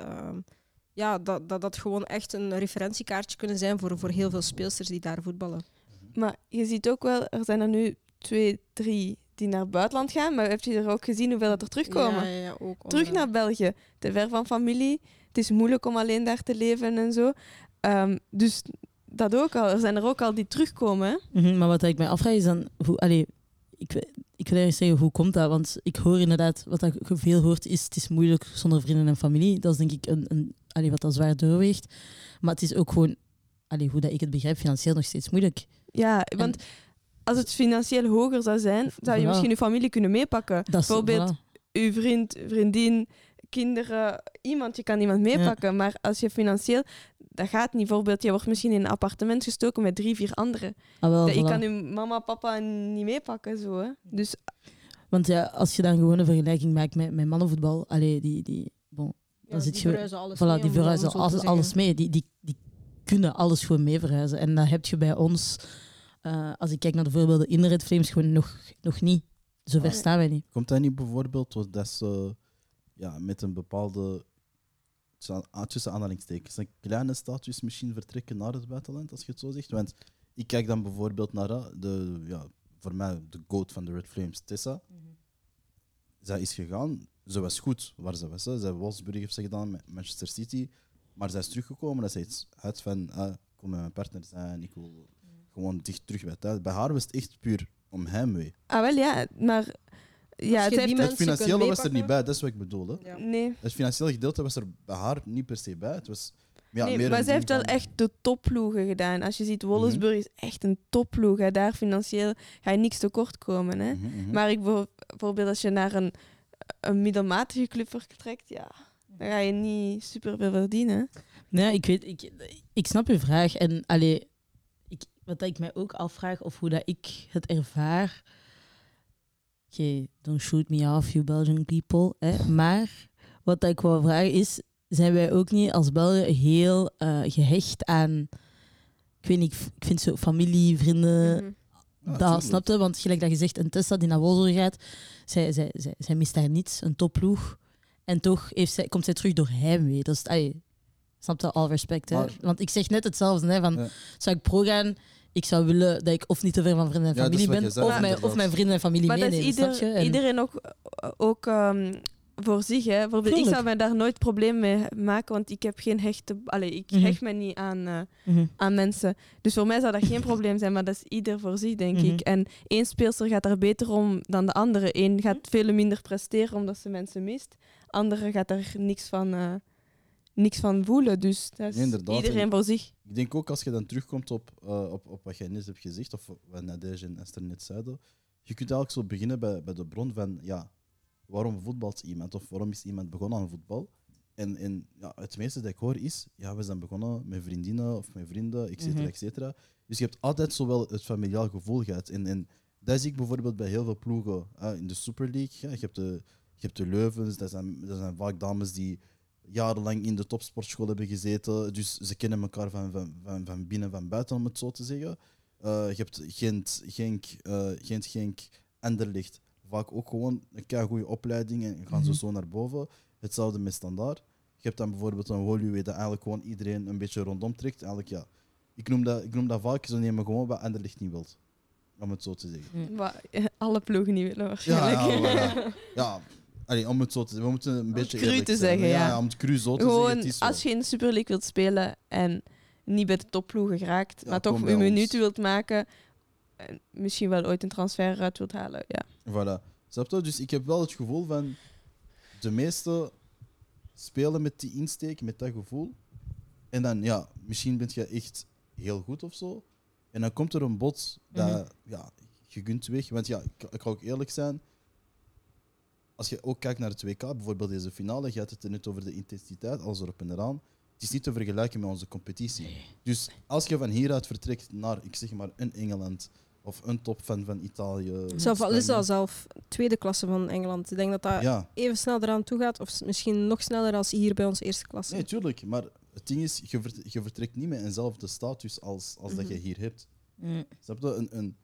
Ja, dat, dat dat gewoon echt een referentiekaartje kunnen zijn voor, voor heel veel speelsters die daar voetballen. Maar je ziet ook wel, er zijn er nu twee, drie die naar het buitenland gaan. Maar heb je er ook gezien hoeveel dat er terugkomen? Ja, ja, ook Terug naar België. Te ver van familie. Het is moeilijk om alleen daar te leven en zo. Ehm, dus dat ook al. Er zijn er ook al die terugkomen. Mhm, maar wat ik mij afvraag is dan, hoe, allee, ik, ik wil eigenlijk zeggen, hoe komt dat? Want ik hoor inderdaad, wat ik veel hoort, is het is moeilijk zonder vrienden en familie. Dat is denk ik een, een allee, wat dat zwaar doorweegt. Maar het is ook gewoon, allee, hoe dat ik het begrijp, financieel nog steeds moeilijk. Ja, want als het financieel hoger zou zijn, zou je Voilà. misschien je familie kunnen meepakken. Dat is, Bijvoorbeeld voilà. uw vriend, vriendin, kinderen, iemand, je kan iemand meepakken. Maar als je financieel, dat gaat niet. Bijvoorbeeld, je wordt misschien in een appartement gestoken met drie, vier anderen. Ah, wel, Dat je kan je mama, papa niet meepakken, zo. Hè. Dus Want ja, als je dan gewoon een vergelijking maakt met, met mannenvoetbal, allee, die, die, bon, Ja, dan zit die je, verhuizen alles voilà, mee, die verhuizen alles, mee. Die, die, die kunnen alles gewoon mee verhuizen. En dat heb je bij ons, eh, als ik kijk naar de voorbeelden in de Red Flames, gewoon nog, nog niet. Zover Ah. staan wij niet. Komt dat niet bijvoorbeeld doordat ze ja, met een bepaalde tussen aan- tussen aanhalingstekens een kleine status misschien vertrekken naar het buitenland, als je het zo zegt? Want ik kijk dan bijvoorbeeld naar eh, de, ja, voor mij de goat van de Red Flames, Tessa. Zij is gegaan, ze was goed waar ze was. Hè. Zij Wolfsburg heeft ze gedaan met Manchester City, maar zij is teruggekomen en zij iets uit van, ah, ik wil met mijn partner zijn, ik wil gewoon dicht terug bij thuis. Bij haar was het echt puur om heimwee. Ah, wel ja, maar ja, je het heeft Het financiële was er niet bij, dat is wat ik bedoel. Hè. Ja. Nee, Het financiële gedeelte was er bij haar niet per se bij. Het was ja, nee meer maar zij heeft wel van- echt de topploegen gedaan. Als je ziet, Wolfsburg is echt een topploeg. Hè. Daar financieel ga je niks tekort komen. Hè. Mhm, mhm. Maar ik bijvo- bijvoorbeeld als je naar een, een middelmatige club vertrekt, ja, dan ga je niet super veel verdienen. Nee, ik weet, ik, ik snap uw vraag. En allee, wat ik mij ook afvraag, of hoe dat ik het ervaar. Oké, don't shoot me off, you Belgian people. Hè. Maar wat ik wil vragen is, zijn wij ook niet als Belgen heel eh, gehecht aan, ik weet niet, ik vind zo familie, vrienden, Mhm. Dat snapte, want gelijk dat je zegt, een Tessa die naar Wolver gaat, zij, zij, zij, zij mist daar niets, een topploeg. En toch heeft zij, komt zij terug door heimwee. Dat is, allee, snap je, all respect. Hè? Maar- want ik zeg net hetzelfde, hè, van, Ja. zou ik pro gaan, ik zou willen dat ik of niet te ver van vrienden en familie ben, zei, of, mijn, of mijn vrienden en familie Maar dat is meenemen, ieder, snap je? En- iedereen ook, ook ehm, voor zich. Hè. Bijvoorbeeld, ik zou me daar nooit probleem mee maken, want ik heb geen hechte... Allee, ik Mhm. hecht me niet aan, eh, Mhm. aan mensen. Dus voor mij zou dat geen probleem zijn, maar dat is ieder voor zich, denk Mhm. ik. En één speelster gaat daar beter om dan de andere. Eén gaat veel minder presteren omdat ze mensen mist. Andere gaat daar niks van, eh, niks van voelen. Dus dat is Nee, iedereen En- voor zich. Ik denk ook als je dan terugkomt op, eh, op, op wat jij net hebt gezegd, of wat Nadege en Esther net zeiden, je kunt eigenlijk zo beginnen bij, bij de bron van, ja, waarom voetbalt iemand? Of waarom is iemand begonnen aan voetbal? En, en ja, het meeste dat ik hoor is, ja, we zijn begonnen met vriendinnen of met vrienden, et cetera, Mhm. et cetera. Dus je hebt altijd zowel het familiaal gevoel gehad. En, en dat zie ik bijvoorbeeld bij heel veel ploegen hè, in de Super League. Ja. Je, hebt de, je hebt de Leuvens, dat zijn, dat zijn vaak dames die jarenlang in de topsportschool hebben gezeten. Dus ze kennen elkaar van, van, van, van binnen en van buiten, om het zo te zeggen. Eh, je hebt Gent, Genk, eh, Gent, Genk. Vaak ook gewoon een goede opleiding en gaan ze Mhm. zo naar boven. Hetzelfde met standaard. Je hebt dan bijvoorbeeld een Woluwe dat eigenlijk gewoon iedereen een beetje rondom trekt. Eigenlijk, ja. Ik noem dat, ik noem dat vaak zo nemen gewoon wat Anderlicht niet wilt. Om het zo te zeggen. Wat alle ploegen niet willen Ja, waarschijnlijk. ja, voilà. ja. Allee, om het zo te zeggen. We moeten een beetje cru te zeggen, ja. Om het cru zo te zeggen. Gewoon, als je in de Super League wilt spelen en niet bij de topploegen geraakt, Ja, maar toch een minuten wilt maken, en misschien wel ooit een transfer eruit wilt halen. Ja. Voilà. Snap je? Dus ik heb wel het gevoel van de meeste spelen met die insteek, met dat gevoel. En dan, ja, misschien ben je echt heel goed of zo. En dan komt er een bot dat, Mhm. ja, je kunt weg. Want ja, ik, ik ga ook eerlijk zijn. Als je ook kijkt naar het WK, bijvoorbeeld deze finale, je had het er net over de intensiteit, alles erop en eraan. Het is niet te vergelijken met onze competitie. Dus als je van hieruit vertrekt naar, ik zeg maar, een Engeland of een topfan van Italië. Zelf al is zelf tweede klasse van Engeland. Ik denk dat dat Ja, even snel eraan toe gaat, of misschien nog sneller als hier bij ons eerste klasse. nee, tuurlijk. Maar het ding is, je, vert- je vertrekt niet met eenzelfde status als, als dat je Mhm. hier hebt. Mm. Snap je? Een, een,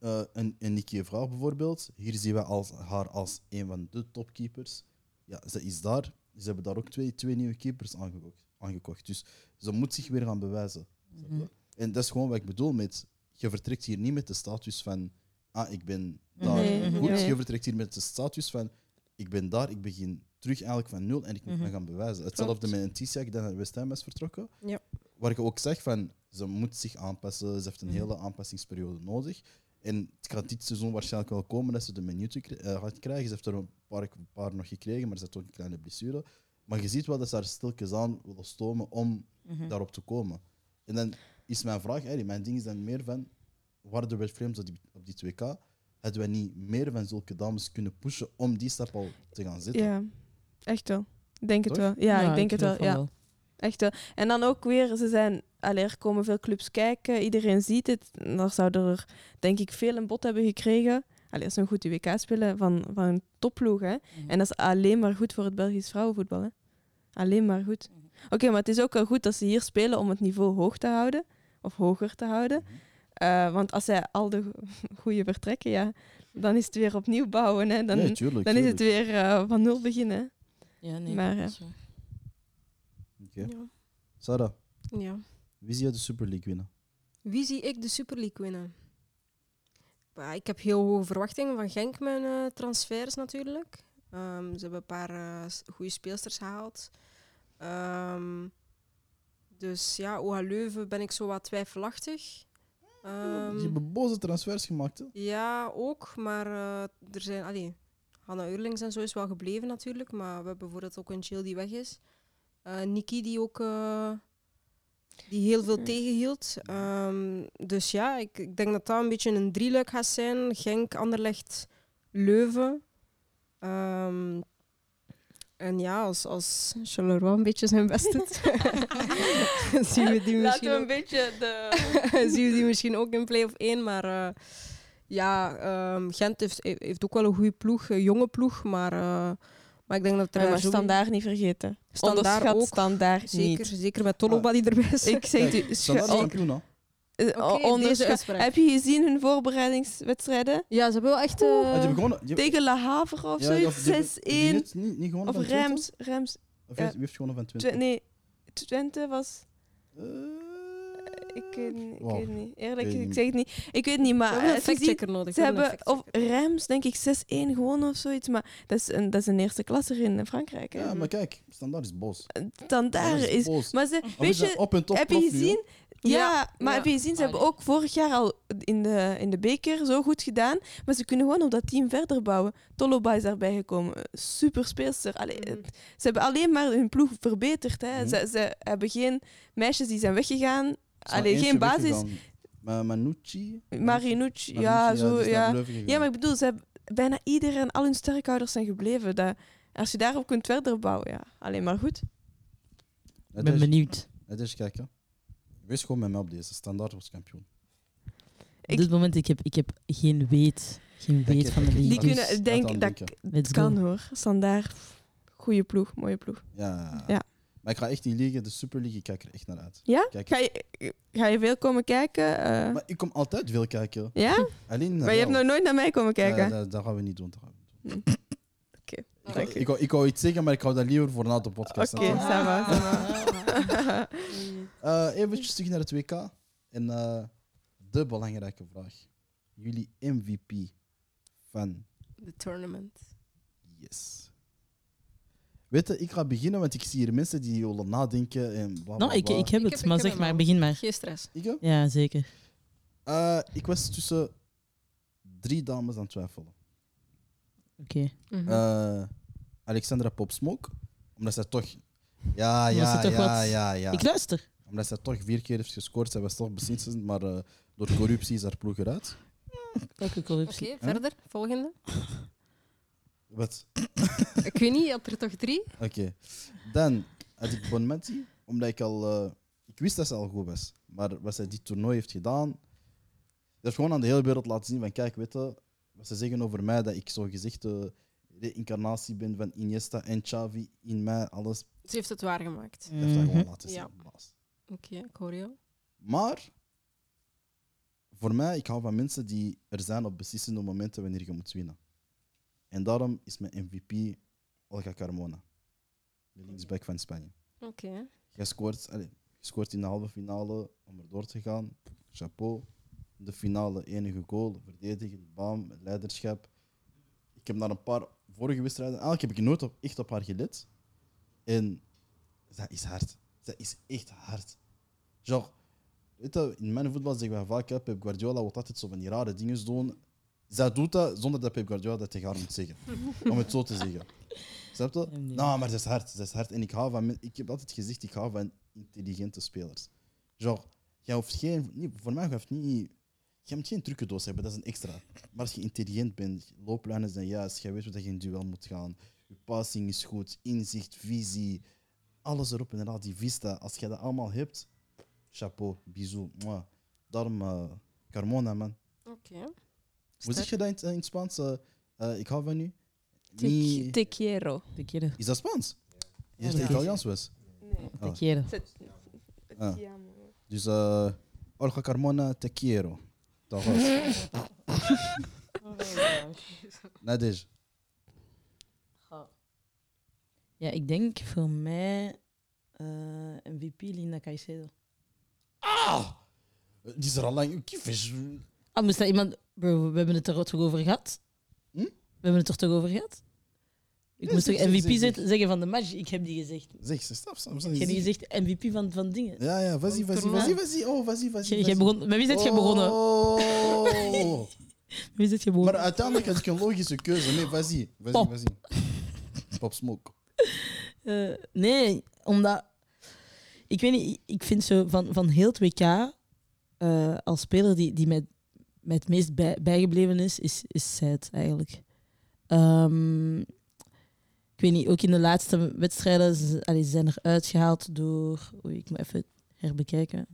eh, een, een Nicky Vraag bijvoorbeeld. Hier zien we als, haar als een van de topkeepers. Ja, ze is daar. Ze hebben daar ook twee, twee nieuwe keepers aangekocht, aangekocht. Dus ze moet zich weer gaan bewijzen. Mhm. En dat is gewoon wat ik bedoel met... Je vertrekt hier niet met de status van... Ah, ik ben daar Nee, goed. nee. Je vertrekt hier met de status van... Ik ben daar, ik begin terug eigenlijk van nul en ik moet Mhm. me gaan bewijzen. Hetzelfde Klopt. met een Tissiak die naar West Ham is vertrokken. Ja. Waar ik ook zeg van... Ze moet zich aanpassen. Ze heeft een Mhm. hele aanpassingsperiode nodig. En het gaat dit seizoen waarschijnlijk wel komen dat ze de minuten kri- eh, gaat krijgen. Ze heeft er een paar, een paar nog gekregen, maar ze heeft ook een kleine blessure. Maar je ziet wel dat ze daar stilletjes aan willen stomen om Mhm. daarop te komen. En dan is mijn vraag, eigenlijk, mijn ding is dan meer van, waren de Red Flames op die, op die 2K, hadden wij niet meer van zulke dames kunnen pushen om die stap al te gaan zetten? ja, echt wel. Ik denk het wel. Ja, ik denk het wel. Ja, echt wel. En dan ook weer, ze zijn, allee, er komen veel clubs kijken, iedereen ziet het. En Dan zouden er, denk ik, veel een bod hebben gekregen. Allee, als ze een goed WK spelen van, van een topploeg. Hè. Mhm. En dat is alleen maar goed voor het Belgisch vrouwenvoetbal. Hè. Alleen maar goed. Mhm. Oké, maar het is ook wel goed dat ze hier spelen om het niveau hoog te houden. Of hoger te houden. Mhm. Eh, want als zij al de goede vertrekken, ja, dan is het weer opnieuw bouwen. Hè. Dan, tuurlijk. dan is het weer eh, van nul beginnen. Ja, nee. Maar, dat ja. is waar. Oké. Ja. Sarah, Ja. wie zie je de Super League winnen? Wie zie ik de Super League winnen? Bah, ik heb heel hoge verwachtingen van Genk met hun eh, transfers natuurlijk. Ehm, ze hebben een paar eh, s- goede speelsters gehaald. Ehm, dus ja, OH Leuven ben ik zo wat twijfelachtig. Ehm, Die hebben boze transfers gemaakt. Hè? ja, ook. Maar eh, er zijn... Allee, Hanna Eurlings en zo is wel gebleven natuurlijk. Maar we hebben bijvoorbeeld ook een Jill die weg is. Eh Niki die ook... eh, die heel veel Ja. tegenhield. Ehm, dus ja, ik, ik denk dat dat een beetje een drieluik gaat zijn. Genk, Anderlecht, Leuven. Ehm, en ja, als, als Charleroi een beetje zijn best doet, zien we die Laten misschien we een ook beetje de... zien we die misschien ook in play-off 1. Maar eh, ja, ehm, Gent heeft, heeft ook wel een goede ploeg, een jonge ploeg. Maar, eh, maar ik denk dat er Ja, maar standaard niet vergeten. Standaard Onderschat ook. standaard Zeker, niet. zeker met Toloba die erbij is. Ik zeg het, Standaard onderschat- uitspraak. Heb je gezien hun voorbereidingswedstrijden? Ja, ze hebben wel echt... eh, Ah, hebben gewonnen. Die- Tegen La Havre of ja, zoiets? of die hebben- die 6-1. Niet, niet, Of? Rems. Rems Of ja. wie heeft gewonnen van Twente? Twe- nee, Twente was... Eh, Ik weet niet. Ik weet niet. Eerlijk, Weet ik niet. zeg het niet. Ik weet niet, we maar... hebben een eh, nodig. Ze hebben hebben of denk ik, 6-1 gewonnen of zoiets. Maar dat is een, dat is een eerste klasser in Frankrijk. Hè. ja, maar kijk, standaard is boos. Dan daar Standaard is... boos. Maar ze, weet je, op top heb je gezien? Ja, Ja, maar ja. heb je gezien, ze hebben Allee. ook vorig jaar al in de, in de beker zo goed gedaan. Maar ze kunnen gewoon op dat team verder bouwen. Toloba is daarbij gekomen. Super speelster. Allee, Mhm. het- ze hebben alleen maar hun ploeg verbeterd. Hè. Mhm. Ze, ze hebben geen meisjes die zijn weggegaan. Is maar Allee, eentje geen basis. weggegaan. Ma Manucci? Marinucci, ja, zo, ja. Ja, maar ik bedoel, ze hebben, bijna iedereen, al hun sterkhouders zijn gebleven. Dat, als je daarop kunt verder bouwen, ja, alleen maar goed. Ik ben is- benieuwd. Het is kijken. Wees gewoon met mij op deze. Standaard was kampioen. Op dit moment ik heb ik heb geen weet. Geen weet heb- van de. Die dus kunnen, denk dat het kan hoor. Standaard, goede ploeg, mooie ploeg. Ja. Ja. Maar ik ga echt die liga, de Super League, ik kijk er echt naar uit. Ja? Kijk, Ga je, ga je veel komen kijken? eh? Maar ik kom altijd veel kijken. ja? Alleen Maar je hebt nog nooit naar mij komen kijken? Ja, dat, dat gaan we niet doen. Oké. Ik ga ik, wou, ik wou iets zeggen, maar ik hou dat liever voor na de podcast. Oké, va. Eh, even terug naar het WK. En eh, de belangrijke vraag. Jullie MVP van De tournament. Yes. Weet je, ik ga beginnen, want ik zie hier mensen die willen nadenken en bla bla Nou, ik, ik heb Ik het, heb- maar heb zeg maar, begin maar. Geen stress. Ik, hè? Ja, zeker. Eh, ik was tussen drie dames aan het twijfelen. Oké. Eh, Alexandra Popsmoke, omdat zij toch... Ja, ja, toch ja, wat- ja, ja. Ik luister. Omdat zij toch vier keer heeft gescoord. Zij was toch beslissend, maar eh, door corruptie is haar ploeg eruit. Welke Oké, corruptie? verder. Volgende. Wat? ik weet niet, je had er toch drie? Oké. Dan had ik Bonmati, omdat ik al... eh, ik wist dat ze al goed was. Maar wat zij dit toernooi heeft gedaan... Dat heeft gewoon aan de hele wereld laten zien van... Kijk, weet je, wat ze zeggen over mij, dat ik zo gezegd de reïncarnatie ben van Iniesta en Xavi in mij, alles. Ze heeft het waargemaakt. Dat heeft dat gewoon Mhm. laten zien. Ja. baas. Oké, ik hoor jou. Maar voor mij, ik hou van mensen die er zijn op beslissende momenten wanneer je moet winnen. En daarom is mijn MVP Olga Carmona, de linksback van Spanje. Oké. Jij scoort, allez, scoort in de halve finale om er door te gaan. Chapeau. De finale, enige goal, verdedigen, bam, leiderschap. Ik heb naar een paar vorige wedstrijden, eigenlijk heb ik nooit op, echt op haar gelet. En dat is hard. Dat is echt hard. Genre, weet je, in mijn voetbal zeggen wij vaak, Pep Guardiola wil altijd zo van die rare dingen doen. Zij doet dat zonder dat Pep Guardiola dat tegen haar moet zeggen. om het zo te zeggen. Snap je? Nee. Nou, maar dat is hard. Dat is hard. En ik hou van... Ik heb altijd gezegd, ik hou van intelligente spelers. Genre, jij hoeft geen... niet- voor mij hoeft niet... Je moet geen trucendoos hebben, dat is een extra. Maar als je intelligent bent, looplijnen zijn juist, jij weet dat je in duel moet gaan, je passing is goed, inzicht, visie, alles erop en eraan, die vista. Als je dat allemaal hebt, chapeau, bisou. Mwah. Daarom, eh, Carmona, man. Oké. Hoe zeg je dat in, het- in het Spaans? Eh, eh, ik hou van u. Te, quiero. Te quiero. Is dat Spaans? Ja, zegt dat Italiaans, Wes. Nee. Te quiero. Ah. Dus uh, Olga Carmona te quiero. Dat was. Nadej. Ja, ik denk voor mij eh, MVP Linda Caicedo. Ah! Die is er al lang. Kiefjes. Ah, moest dat iemand... Bro, we hebben het er toch over gehad? Hm? We hebben het er toch over gehad? Ik moest zeg, toch MVP zeg, zet- zeg. zeggen van de match? Ik heb die gezegd. Zeg, ze stap, stap. Ik heb die gezegd MVP van, van dingen. Ja, ja, vas-y, vas-y, Toernooi. vas-y, vas-y. Oh, vas-y, vas-y. Jij- jij vas-y. begon, met wie zit je begonnen? Oh. Met wie zit je begonnen? Maar uiteindelijk had ik een logische keuze. Nee, vas-y. Vas-y, Pop. vas-y. Pop Smoke. Eh, nee, omdat... Ik weet niet, ik vind zo van, van heel het WK, eh, als speler die, die mij, mij het meest bij, bijgebleven is, is, is Seid eigenlijk. Ehm, ik weet niet, ook in de laatste wedstrijden, ze, allee, ze zijn eruit gehaald door... Oei, ik moet even herbekijken.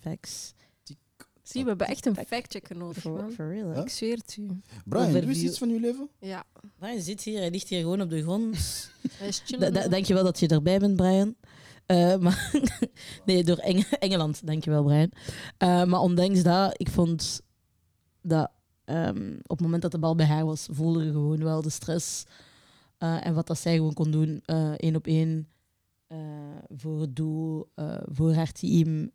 Facts. Zie, we hebben echt een factchecker nodig, For, man. for real? Ik zweer het u. Brian, doe eens iets van je leven. Ja. Brian zit hier, hij ligt hier gewoon op de grond. Hij is Da- chillen. da- dankjewel dat je erbij bent, Brian. Eh, maar nee, door Eng Engeland. Dankjewel, Brian. Eh, maar ondanks dat, ik vond dat ehm, op het moment dat de bal bij haar was, voelde je gewoon wel de stress. Eh, en wat dat zij gewoon kon doen, eh, één op één, eh, voor het doel, voor haar team.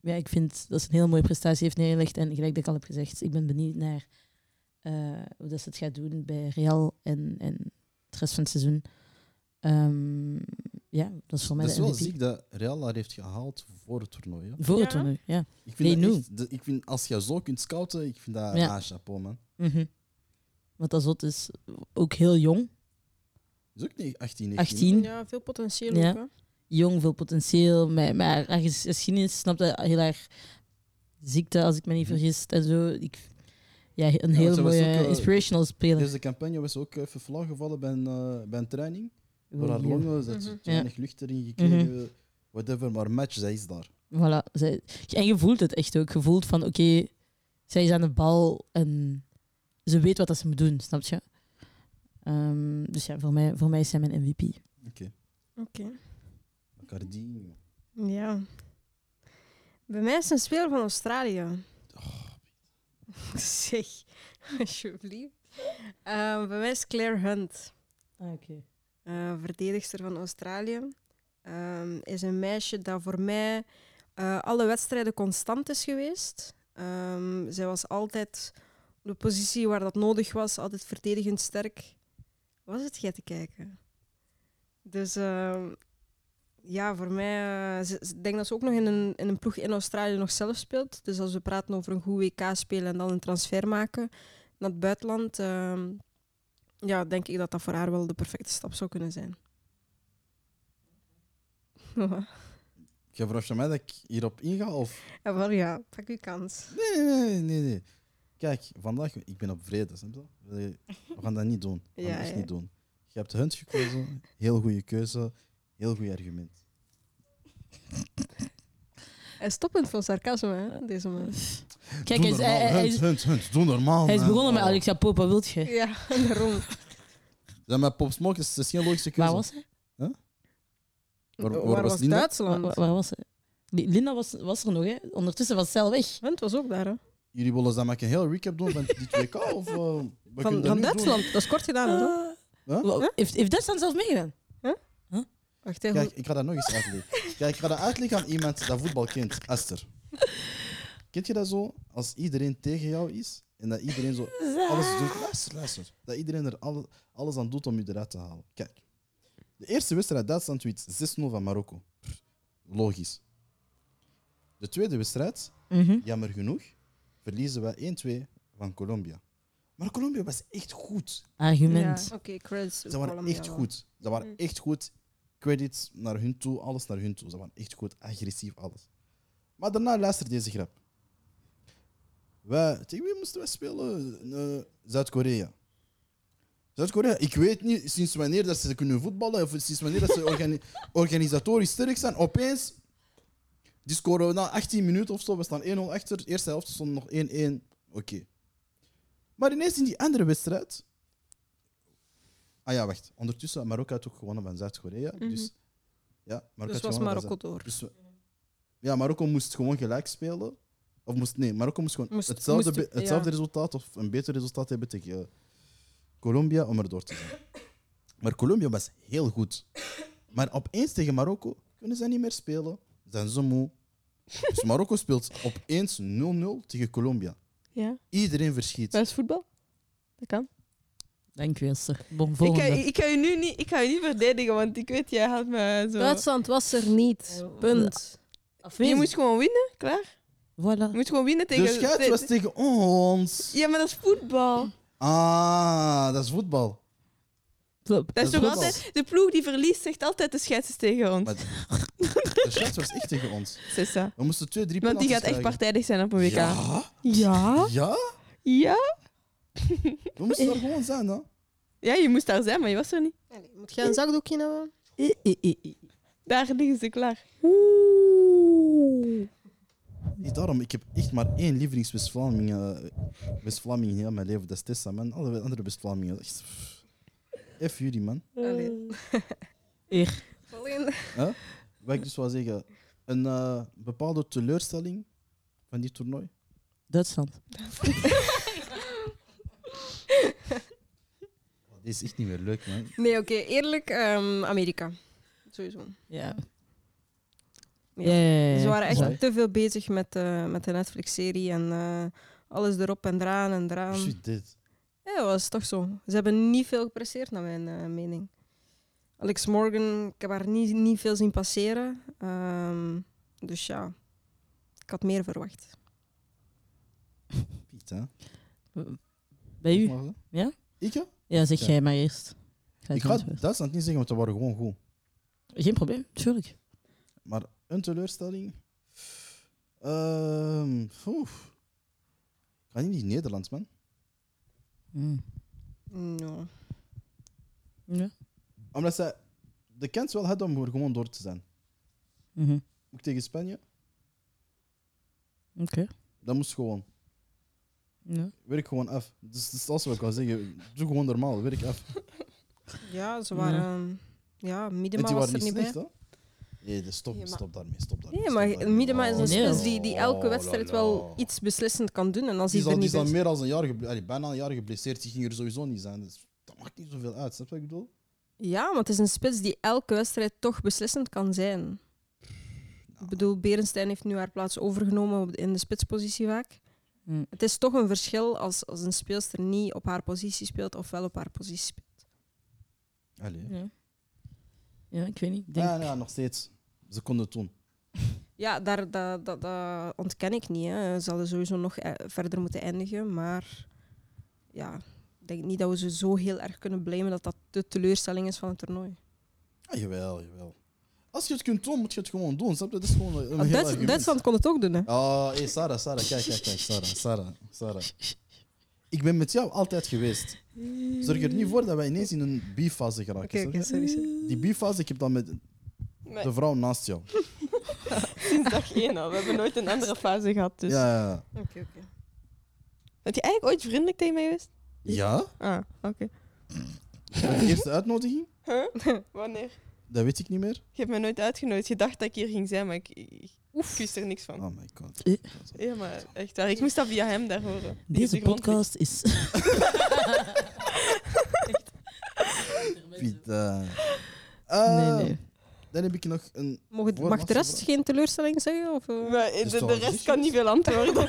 Ja, ik vind dat ze een heel mooie prestatie heeft neergelegd. En gelijk dat ik al heb gezegd, ik ben benieuwd naar hoe dat ze het gaat doen bij Real en, en het rest van het seizoen. Ehm, ja, dat is voor mij Dat is de wel ziek dat Real haar heeft gehaald voor het toernooi. Hè. Voor het toernooi, ja. Ik Nee, vind, dat nu. echt, de- ik vind als je zo kunt scouten, ik vind dat Ja. ah, chapeau, man. Mhm. Want dat zot is ook heel jong. Is ook niet 18, 19. 18. Ja, veel potentieel Ja. ook, hè. Jong, veel potentieel. Maar, maar haar geschiedenis snapte heel erg ziekte, als ik me niet Mhm. vergis. En zo. Ik, ja, een Ja, heel mooie, ook, eh, inspirational speler. Deze campagne was ook even flauw gevallen bij een, eh, bij een training. Door haar longen, ze had Mhm. te weinig lucht erin gekregen. Whatever, maar match, zij is daar. Voilà. Zij, en je voelt het echt ook. Je voelt van, oké, zij is aan de bal en ze weet wat dat ze moet doen, snap je? Ehm, dus ja, voor mij, voor mij is zij mijn MVP. Oké. Oké. Cardi. Ja. Bij mij is een speler van Australië. zeg, alsjeblieft. Eh, bij mij is Claire Hunt. Ah, oké. Eh, verdedigster van Australië. Ehm, is een meisje dat voor mij eh, alle wedstrijden constant is geweest. Ehm, zij was altijd op de positie waar dat nodig was, altijd verdedigend sterk. Was het jij te kijken? Dus ehm, ja, voor mij, eh, ik denk dat ze ook nog in een, in een ploeg in Australië nog zelf speelt. Dus als we praten over een goed WK spelen en dan een transfer maken naar het buitenland, ja, denk ik dat dat voor haar wel de perfecte stap zou kunnen zijn. Je vraagt aan mij dat ik hierop inga? Of... Ja, wel ja, pak uw kans. Nee, nee, nee. Kijk, vandaag, ik ben op vrede, snap je? We we gaan dat niet doen. We gaan Ja, dat echt ja. niet doen. Je hebt Hunt gekozen, heel goede keuze, heel goed argument. Hij is stoppend van sarcasme, hè, deze man. Kijk, doe hij is, normaal, hij, hij Hunt, is, Hunt, Hunt, doe normaal. hij is man. begonnen met Oh. Alexia Popa, wilt je? Ja, daarom. Ja, maar Pop Smoke is, is geen logische keuze. Waar was hij? Waar- waar Waar was was Linda? Duitsland? waar- waar was hij? Li- Linda was, was er nog, hè? Ondertussen was Cel weg. Hunt was ook daar, hè? Jullie willen dan maar een heel recap doen van dit WK? Of, uh, we kunnen Van, dat van nu Duitsland. Dat is kort gedaan, hè? Huh? Wa- Heeft, heeft Duitsland zelf meegedaan? Wacht, hoe- Kijk, ik ga dat nog eens uitleggen. Kijk, ik ga dat uitleggen aan iemand dat voetbal kent. Esther. Kent je dat zo? Als iedereen tegen jou is en dat iedereen zo alles doet. Luister, luister. Dat iedereen er alle- alles aan doet om je eruit te halen. Kijk. De eerste wedstrijd Duitsland wint 6-0 van Marokko. Logisch. De tweede wedstrijd, Mhm. jammer genoeg, verliezen wij 1-2 van Colombia. Maar Colombia was echt goed. Argument. Ja, Oké, credits. Ze waren Colombia echt wel. goed. Ze waren Mm. echt goed. Credits naar hun toe, alles naar hun toe. Ze waren echt goed, agressief, alles. Maar daarna luister deze grap. Wij, tegen wie moesten wij spelen? Eh, Zuid-Korea. Zuid-Korea, ik weet niet sinds wanneer dat ze kunnen voetballen of sinds wanneer dat ze organi- organisatorisch sterk zijn. Opeens, die scoren na 18 minuten of zo, we staan 1-0 achter. De eerste helft stond nog 1-1. Oké. Maar ineens in die andere wedstrijd, Ah ja, wacht. Ondertussen, Marokko had ook gewonnen van Zuid-Korea. Mhm. Dus ja, Marokko Dus was Marokko door. Dus, we- ja, Marokko moest gewoon gelijk spelen. Of moest, nee, Marokko moest gewoon Moest- hetzelfde, moest- hetzelfde resultaat of een beter resultaat hebben tegen eh, Colombia om er door te zijn. Maar Colombia was heel goed. Maar opeens tegen Marokko kunnen ze niet meer spelen. Zijn ze moe. Dus Marokko speelt opeens 0-0 tegen Colombia. Ja, Iedereen verschiet. dat is voetbal. Dat kan. Dank u, Esther. Bon, Ik ga, ik, ga je nu niet, ik ga je niet verdedigen, want ik weet, jij had me zo... Duitsland was er niet. Punt. Je moet gewoon winnen, klaar? Voilà. Je moet gewoon winnen tegen... De scheids was tegen ons. Ja, maar dat is voetbal. Ah, dat is voetbal. Flop. Dat is Dat toch voetbal. altijd... De ploeg die verliest zegt altijd de scheids is tegen ons. Maar de scheids was echt tegen ons. Sessa. We moesten twee, drie Want die gaat echt partijdig zijn op een WK. Ja? Ja? Ja? Ja? We moesten er gewoon zijn, hè? Ja, je moest daar zijn, maar je was er niet. Allee, Moet jij een zakdoekje hebben? Eh, eh, eh. Daar liggen ze klaar. Oeh. Niet daarom, ik heb echt maar één lievelings West-Vlaming West-Vlaming in heel mijn leven. Dat is Tessa, man. Alle andere West-Vlamingen. echt. F jullie, man. Allee. Eer. Volgende. Wat ik dus wil zeggen, een eh, bepaalde teleurstelling van die toernooi. Duitsland. Oh, Dit is echt niet meer leuk, man. Nee, oké, eerlijk, ehm, Amerika. Sowieso. Ja. Ja. Ja, ja, ja, Ze waren echt te veel bezig met, eh, met de Netflix-serie en eh, alles erop en eraan en eraan. Precies dit. Ja, dat was toch zo. Ze hebben niet veel gepresteerd, naar mijn eh, mening. Alex Morgan, ik heb haar niet, niet veel zien passeren. Ehm, dus ja, ik had meer verwacht. Piet, hè? Bij u? Mag? Ja? Ik? Ja, zeg Ja. jij maar eerst. Ga Ik ga. Duitsland niet zeggen, want ze waren gewoon goed. Geen probleem, tuurlijk. Maar een teleurstelling. Ehm oef. Ik ga niet in Nederlands, man. Mm. Ja. Ja. Omdat ze de kans wel hadden om er gewoon door te zijn. Mhm. Ook tegen Spanje. Oké. Dat moest gewoon. Ja. Werk gewoon af. Dus dat is alles wat ik kan zeggen. Doe gewoon normaal, werk af. ja, ze waren... ehm, Ja, En Miedema die was waren er niet bij. slecht, hè? Nee, dus stop, Ja, maar- stop daarmee, stop daarmee. Nee, stop maar daarmee. Miedema is een nee. spits die, die elke Oh, wedstrijd wel iets beslissend kan doen. En als Die hij is al, er die niet is bij al is... meer dan een jaar, geble- allee, bijna een jaar geblesseerd. Die ging er sowieso niet zijn. Dus dat maakt niet zoveel uit. Snap je wat ik bedoel? Ja, maar het is een spits die elke wedstrijd toch beslissend kan zijn. Ik bedoel, Berenstein heeft nu haar plaats overgenomen op in de spitspositie vaak. Hm. Het is toch een verschil als, als een speelster niet op haar positie speelt of wel op haar positie speelt. Allee. Ja. ja, ik weet niet. Ik denk, Ja, ja, nog steeds. Ze konden het doen. Ja, daar, dat, dat, dat ontken ik niet. Hè. Ze hadden sowieso nog eh, verder moeten eindigen. Maar ja, ik denk niet dat we ze zo heel erg kunnen blamen dat dat de teleurstelling is van het toernooi. Ah, jawel, jawel. Als je het kunt doen, moet je het gewoon doen. Snap je? Dat is gewoon een Ah, heel Duits- argument. Duitsland kon het ook doen. Hè. Oh, hey, Sarah, Sarah, kijk, kijk, kijk, Sarah, Sarah, Sarah. Ik ben met jou altijd geweest. Zorg er niet voor dat wij ineens in een B-fase geraken. Oké, snap oké, je? sorry. sorry. Die B-fase, ik heb dan met de vrouw naast jou. Sinds dag één al. We hebben nooit een andere fase gehad. Dus. Ja, ja, ja. Oké, oké. Heb je eigenlijk ooit vriendelijk tegen mij geweest? Ja? Ah, oké. De eerste uitnodiging? Huh? Wanneer? Dat weet ik niet meer. Je hebt mij nooit uitgenodigd. Je dacht dat ik hier ging zijn, maar ik, ik, ik wist er niks van. Oh my god. Eh. Ja, maar echt waar. Ik moest dat via hem daar horen. Deze podcast is. Piet, eh. Eh, nee, nee. Dan heb ik nog een. Mag, mag de rest geen teleurstelling zeggen? Of, eh? Maar de, rest kan niet veel antwoorden.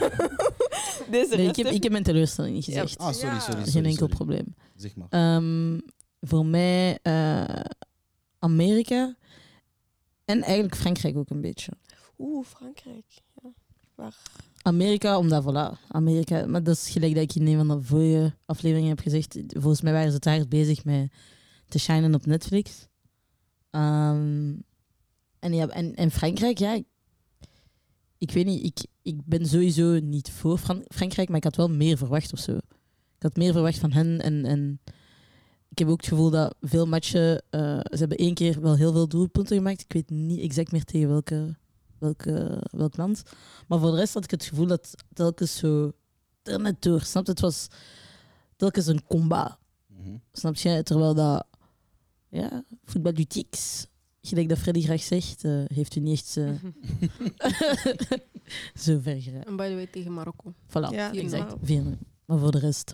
Deze Nee, rest ik, heb, heb- ik heb mijn teleurstelling niet Ja. gezegd. Ah, sorry, sorry. sorry, Geen enkel sorry. probleem. Zeg maar. Ehm, voor mij eh, Amerika en eigenlijk Frankrijk ook een beetje. Oeh, Frankrijk. Ja. Waar? Amerika, omdat voilà, Amerika, maar dat is gelijk dat ik in een van de vorige afleveringen heb gezegd. Volgens mij waren ze hard bezig met te shinen op Netflix. Ehm, en, ja, en, en Frankrijk, ja, ik, ik weet niet, ik, ik ben sowieso niet voor Fran- Frankrijk, maar ik had wel meer verwacht of zo. Ik had meer verwacht van hen en, en ik heb ook het gevoel dat veel matchen, eh, ze hebben één keer wel heel veel doelpunten gemaakt. Ik weet niet exact meer tegen welke, welke, welk land. Maar voor de rest had ik het gevoel dat telkens zo er net door. Snap je? Het was telkens een combat. Mhm. Snap je? Terwijl dat, ja, voetballutieks, gelijk dat Freddy graag zegt, eh, heeft u niet echt eh, zo ver geraakt. En by the way, tegen Marokko. Voilà, Ja, exact. nou. Maar voor de rest,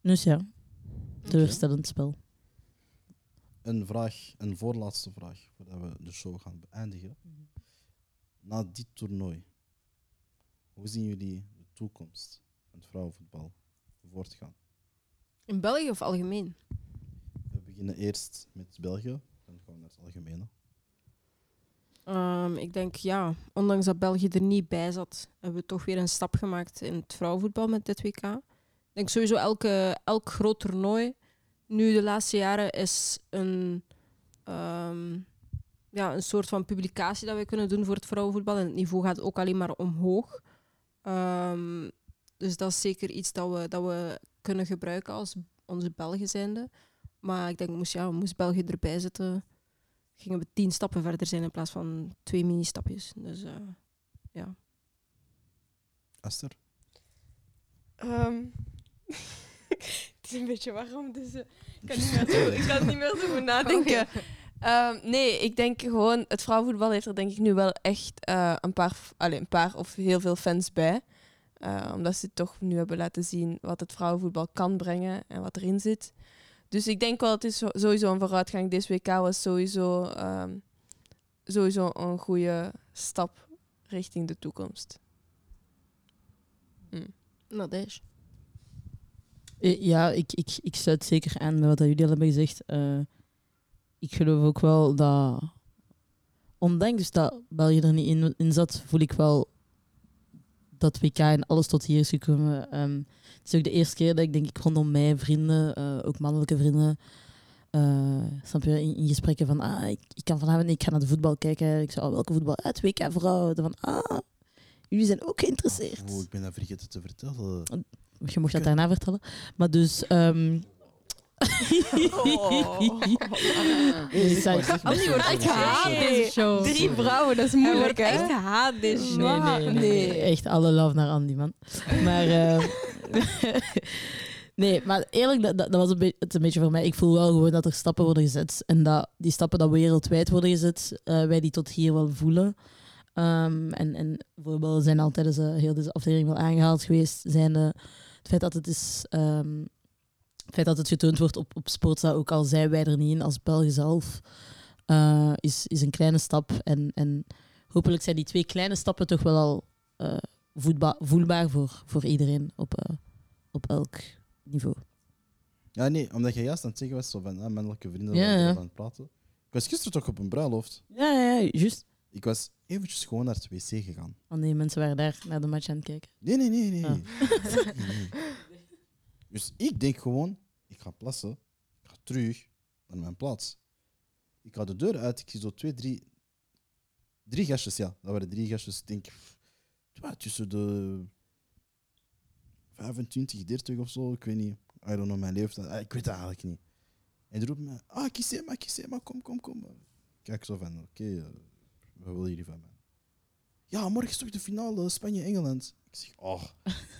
dus ja, teleurstellend spel. Een vraag, een voorlaatste vraag, voordat we de show gaan beëindigen. Na dit toernooi, hoe zien jullie de toekomst van het vrouwenvoetbal voortgaan? In België of algemeen? We beginnen eerst met België, dan gaan we naar het algemene. Ehm, ik denk ja, ondanks dat België er niet bij zat, hebben we toch weer een stap gemaakt in het vrouwenvoetbal met dit WK. Ik denk sowieso elke, elk groot toernooi, nu de laatste jaren, is een, ehm, ja, een soort van publicatie dat we kunnen doen voor het vrouwenvoetbal. En het niveau gaat ook alleen maar omhoog. Ehm, dus dat is zeker iets dat we, dat we kunnen gebruiken als onze Belgen zijnde. Maar ik denk, moest, ja, moest België erbij zitten, gingen we tien stappen verder zijn in plaats van twee mini-stapjes. Dus eh, ja. Esther? Ehm, het is een beetje warm, dus eh, ik, kan niet meer zo, ik kan niet meer zo goed nadenken. Ehm, nee, ik denk gewoon, het vrouwenvoetbal heeft er denk ik nu wel echt eh, een, paar, allee, een paar of heel veel fans bij. Eh, omdat ze toch nu hebben laten zien wat het vrouwenvoetbal kan brengen en wat erin zit. Dus ik denk wel, het is sowieso een vooruitgang. Deze WK was sowieso, ehm, sowieso een goede stap richting de toekomst. Nou, dat is. Eh, Ja, ik, ik, ik sluit zeker aan met wat jullie al hebben gezegd. Eh, ik geloof ook wel dat, ondanks dat België er niet in, in zat, voel ik wel dat WK en alles tot hier is gekomen. Ehm, het is ook de eerste keer dat ik denk ik rondom mij vrienden, eh, ook mannelijke vrienden, eh, snap je, in, in gesprekken van, ah, ik, ik kan vanavond ik ga naar de voetbal kijken. Ik zei, oh, welke voetbal? Het WK vrouwen. Dan Van, ah, jullie zijn ook geïnteresseerd. Oh, ik ben dat vergeten te vertellen. Je mocht dat daarna vertellen. Maar dus... ehm maar, Andy wordt echt gehaat deze show. Drie vrouwen, dat is moeilijk, hè? echt gehaat deze show. Nee, nee, nee, nee. Echt alle love naar Andy, man. Maar... eh, nee, maar eerlijk, dat, dat was een beetje, het een beetje voor mij. Ik voel wel gewoon dat er stappen worden gezet. En dat die stappen dat wereldwijd worden gezet, eh, wij die tot hier wel voelen. Ehm, en, en bijvoorbeeld zijn al tijdens eh, heel deze aflevering wel aangehaald geweest, zijn eh, het feit dat het is... ehm, Het feit dat het getoond wordt op, op Sportza, ook al zijn wij er niet in als België zelf, eh, is, is een kleine stap. En, en hopelijk zijn die twee kleine stappen toch wel al eh, voelbaar voor, voor iedereen op, eh, op elk niveau. Ja, nee, omdat je juist aan het zeggen was, zo van ah, mannelijke vrienden Ja, ja. aan het praten. Ik was gisteren toch op een bruiloft. Ja, ja, juist. Ik was eventjes gewoon naar het wc gegaan. Want die mensen waren daar naar de match aan het kijken. Nee, nee, nee, nee. Ah. Nee, nee. Dus ik denk gewoon, ik ga plassen, ik ga terug naar mijn plaats. Ik ga de deur uit, ik zie zo twee, drie, drie gastjes, ja. Dat waren drie gastjes, ik denk, ja, tussen de 25, 30 of zo, ik weet niet. I don't know mijn leeftijd, Ah, ik weet het eigenlijk niet. En die roept me, ah, Kisema, Kisema, kom, kom, kom. Ik Kijk zo van, oké, eh, wat wil jullie van mij? Ja, morgen is toch de finale Spanje-Engeland. Ik zeg, oh.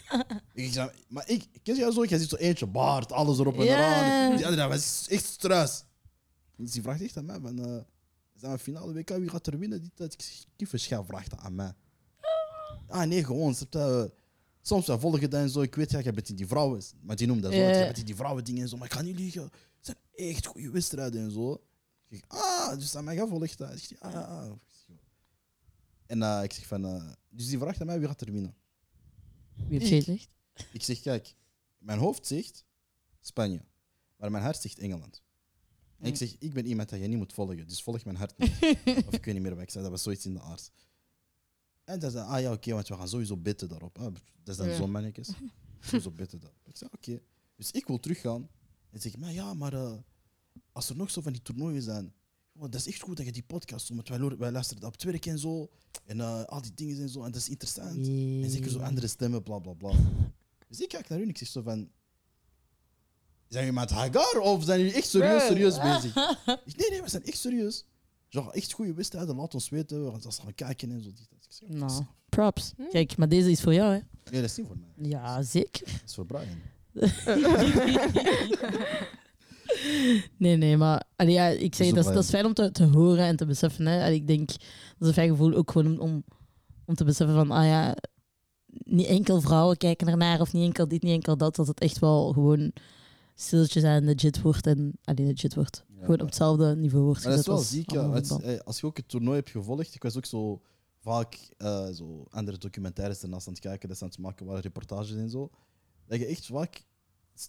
ik zeg, maar ik, ken je zo? Jij ziet zo eentje, baard, alles erop en Ja. eraan. Die andere was echt struis. Dus die vraagt echt aan mij, van, eh, is dat een finale WK, wie gaat er winnen? Die tijd. Ik zeg, kieve schel vraagt dat aan mij. Ah nee, gewoon. eh, soms volgen dat en zo. Ik weet, ja, je bent in die vrouwen, maar die noemt dat zo. Ja. Je bent in die vrouwen dingen en zo, maar ik ga niet liegen. Het zijn echt goede wedstrijden en zo. Ik zeg, ah, dus aan mij gevolgd. Ik zeg, ja, ah. En eh, ik zeg van, eh, dus die vraagt aan mij, wie gaat er winnen? Wie heeft gezegd? Ik zeg, kijk, mijn hoofd zegt Spanje, maar mijn hart zegt Engeland. En ik zeg, ik ben iemand dat je niet moet volgen, dus volg mijn hart niet. of ik weet niet meer wat ik zei, dat was zoiets in de aard. En dan zei ah ja, oké, want we gaan sowieso bitten daarop. Dat is dan Ja. zo'n mannetjes. Sowieso bitten daarop. Ik zei, oké. Dus ik wil teruggaan. En zeg maar ja, maar eh, als er nog zo van die toernooien zijn, dat is echt goed dat je die podcast doet, want wij, wij luisteren dat op het werk en zo, en eh, al die dingen en zo, en dat is interessant. En zeker zo andere stemmen, bla bla bla. Dus ik kijk naar hun en ik zeg zo van. Zijn jullie met Hagar of zijn jullie echt serieus, serieus bezig? Ik, nee, nee, we zijn echt serieus. Zo, echt goede wedstrijden, laat ons weten. We gaan gaan kijken en zo. Ik zeg, Nou, props. Hm? Kijk, maar deze is voor jou, hè? Nee, dat is niet voor mij. Ja, zeker. Dat is voor Brian. Nee, nee, maar allee, ja, ik zeg, dat, is, dat is fijn om te, te horen en te beseffen. Hè. Allee, ik denk, dat is een fijn gevoel ook gewoon om, om, te beseffen van, ah ja, niet enkel vrouwen kijken ernaar of niet enkel dit, niet enkel dat, dat het echt wel gewoon stilletjes en legit wordt en alleen legit wordt. Ja. Gewoon op hetzelfde niveau wordt Maar dat is wel ziek, ja. Het eh, als je ook het toernooi hebt gevolgd, ik was ook zo vaak eh, zo andere documentaires ernaast aan het kijken, dat aan het maken waren, reportages en zo. Dat je echt vaak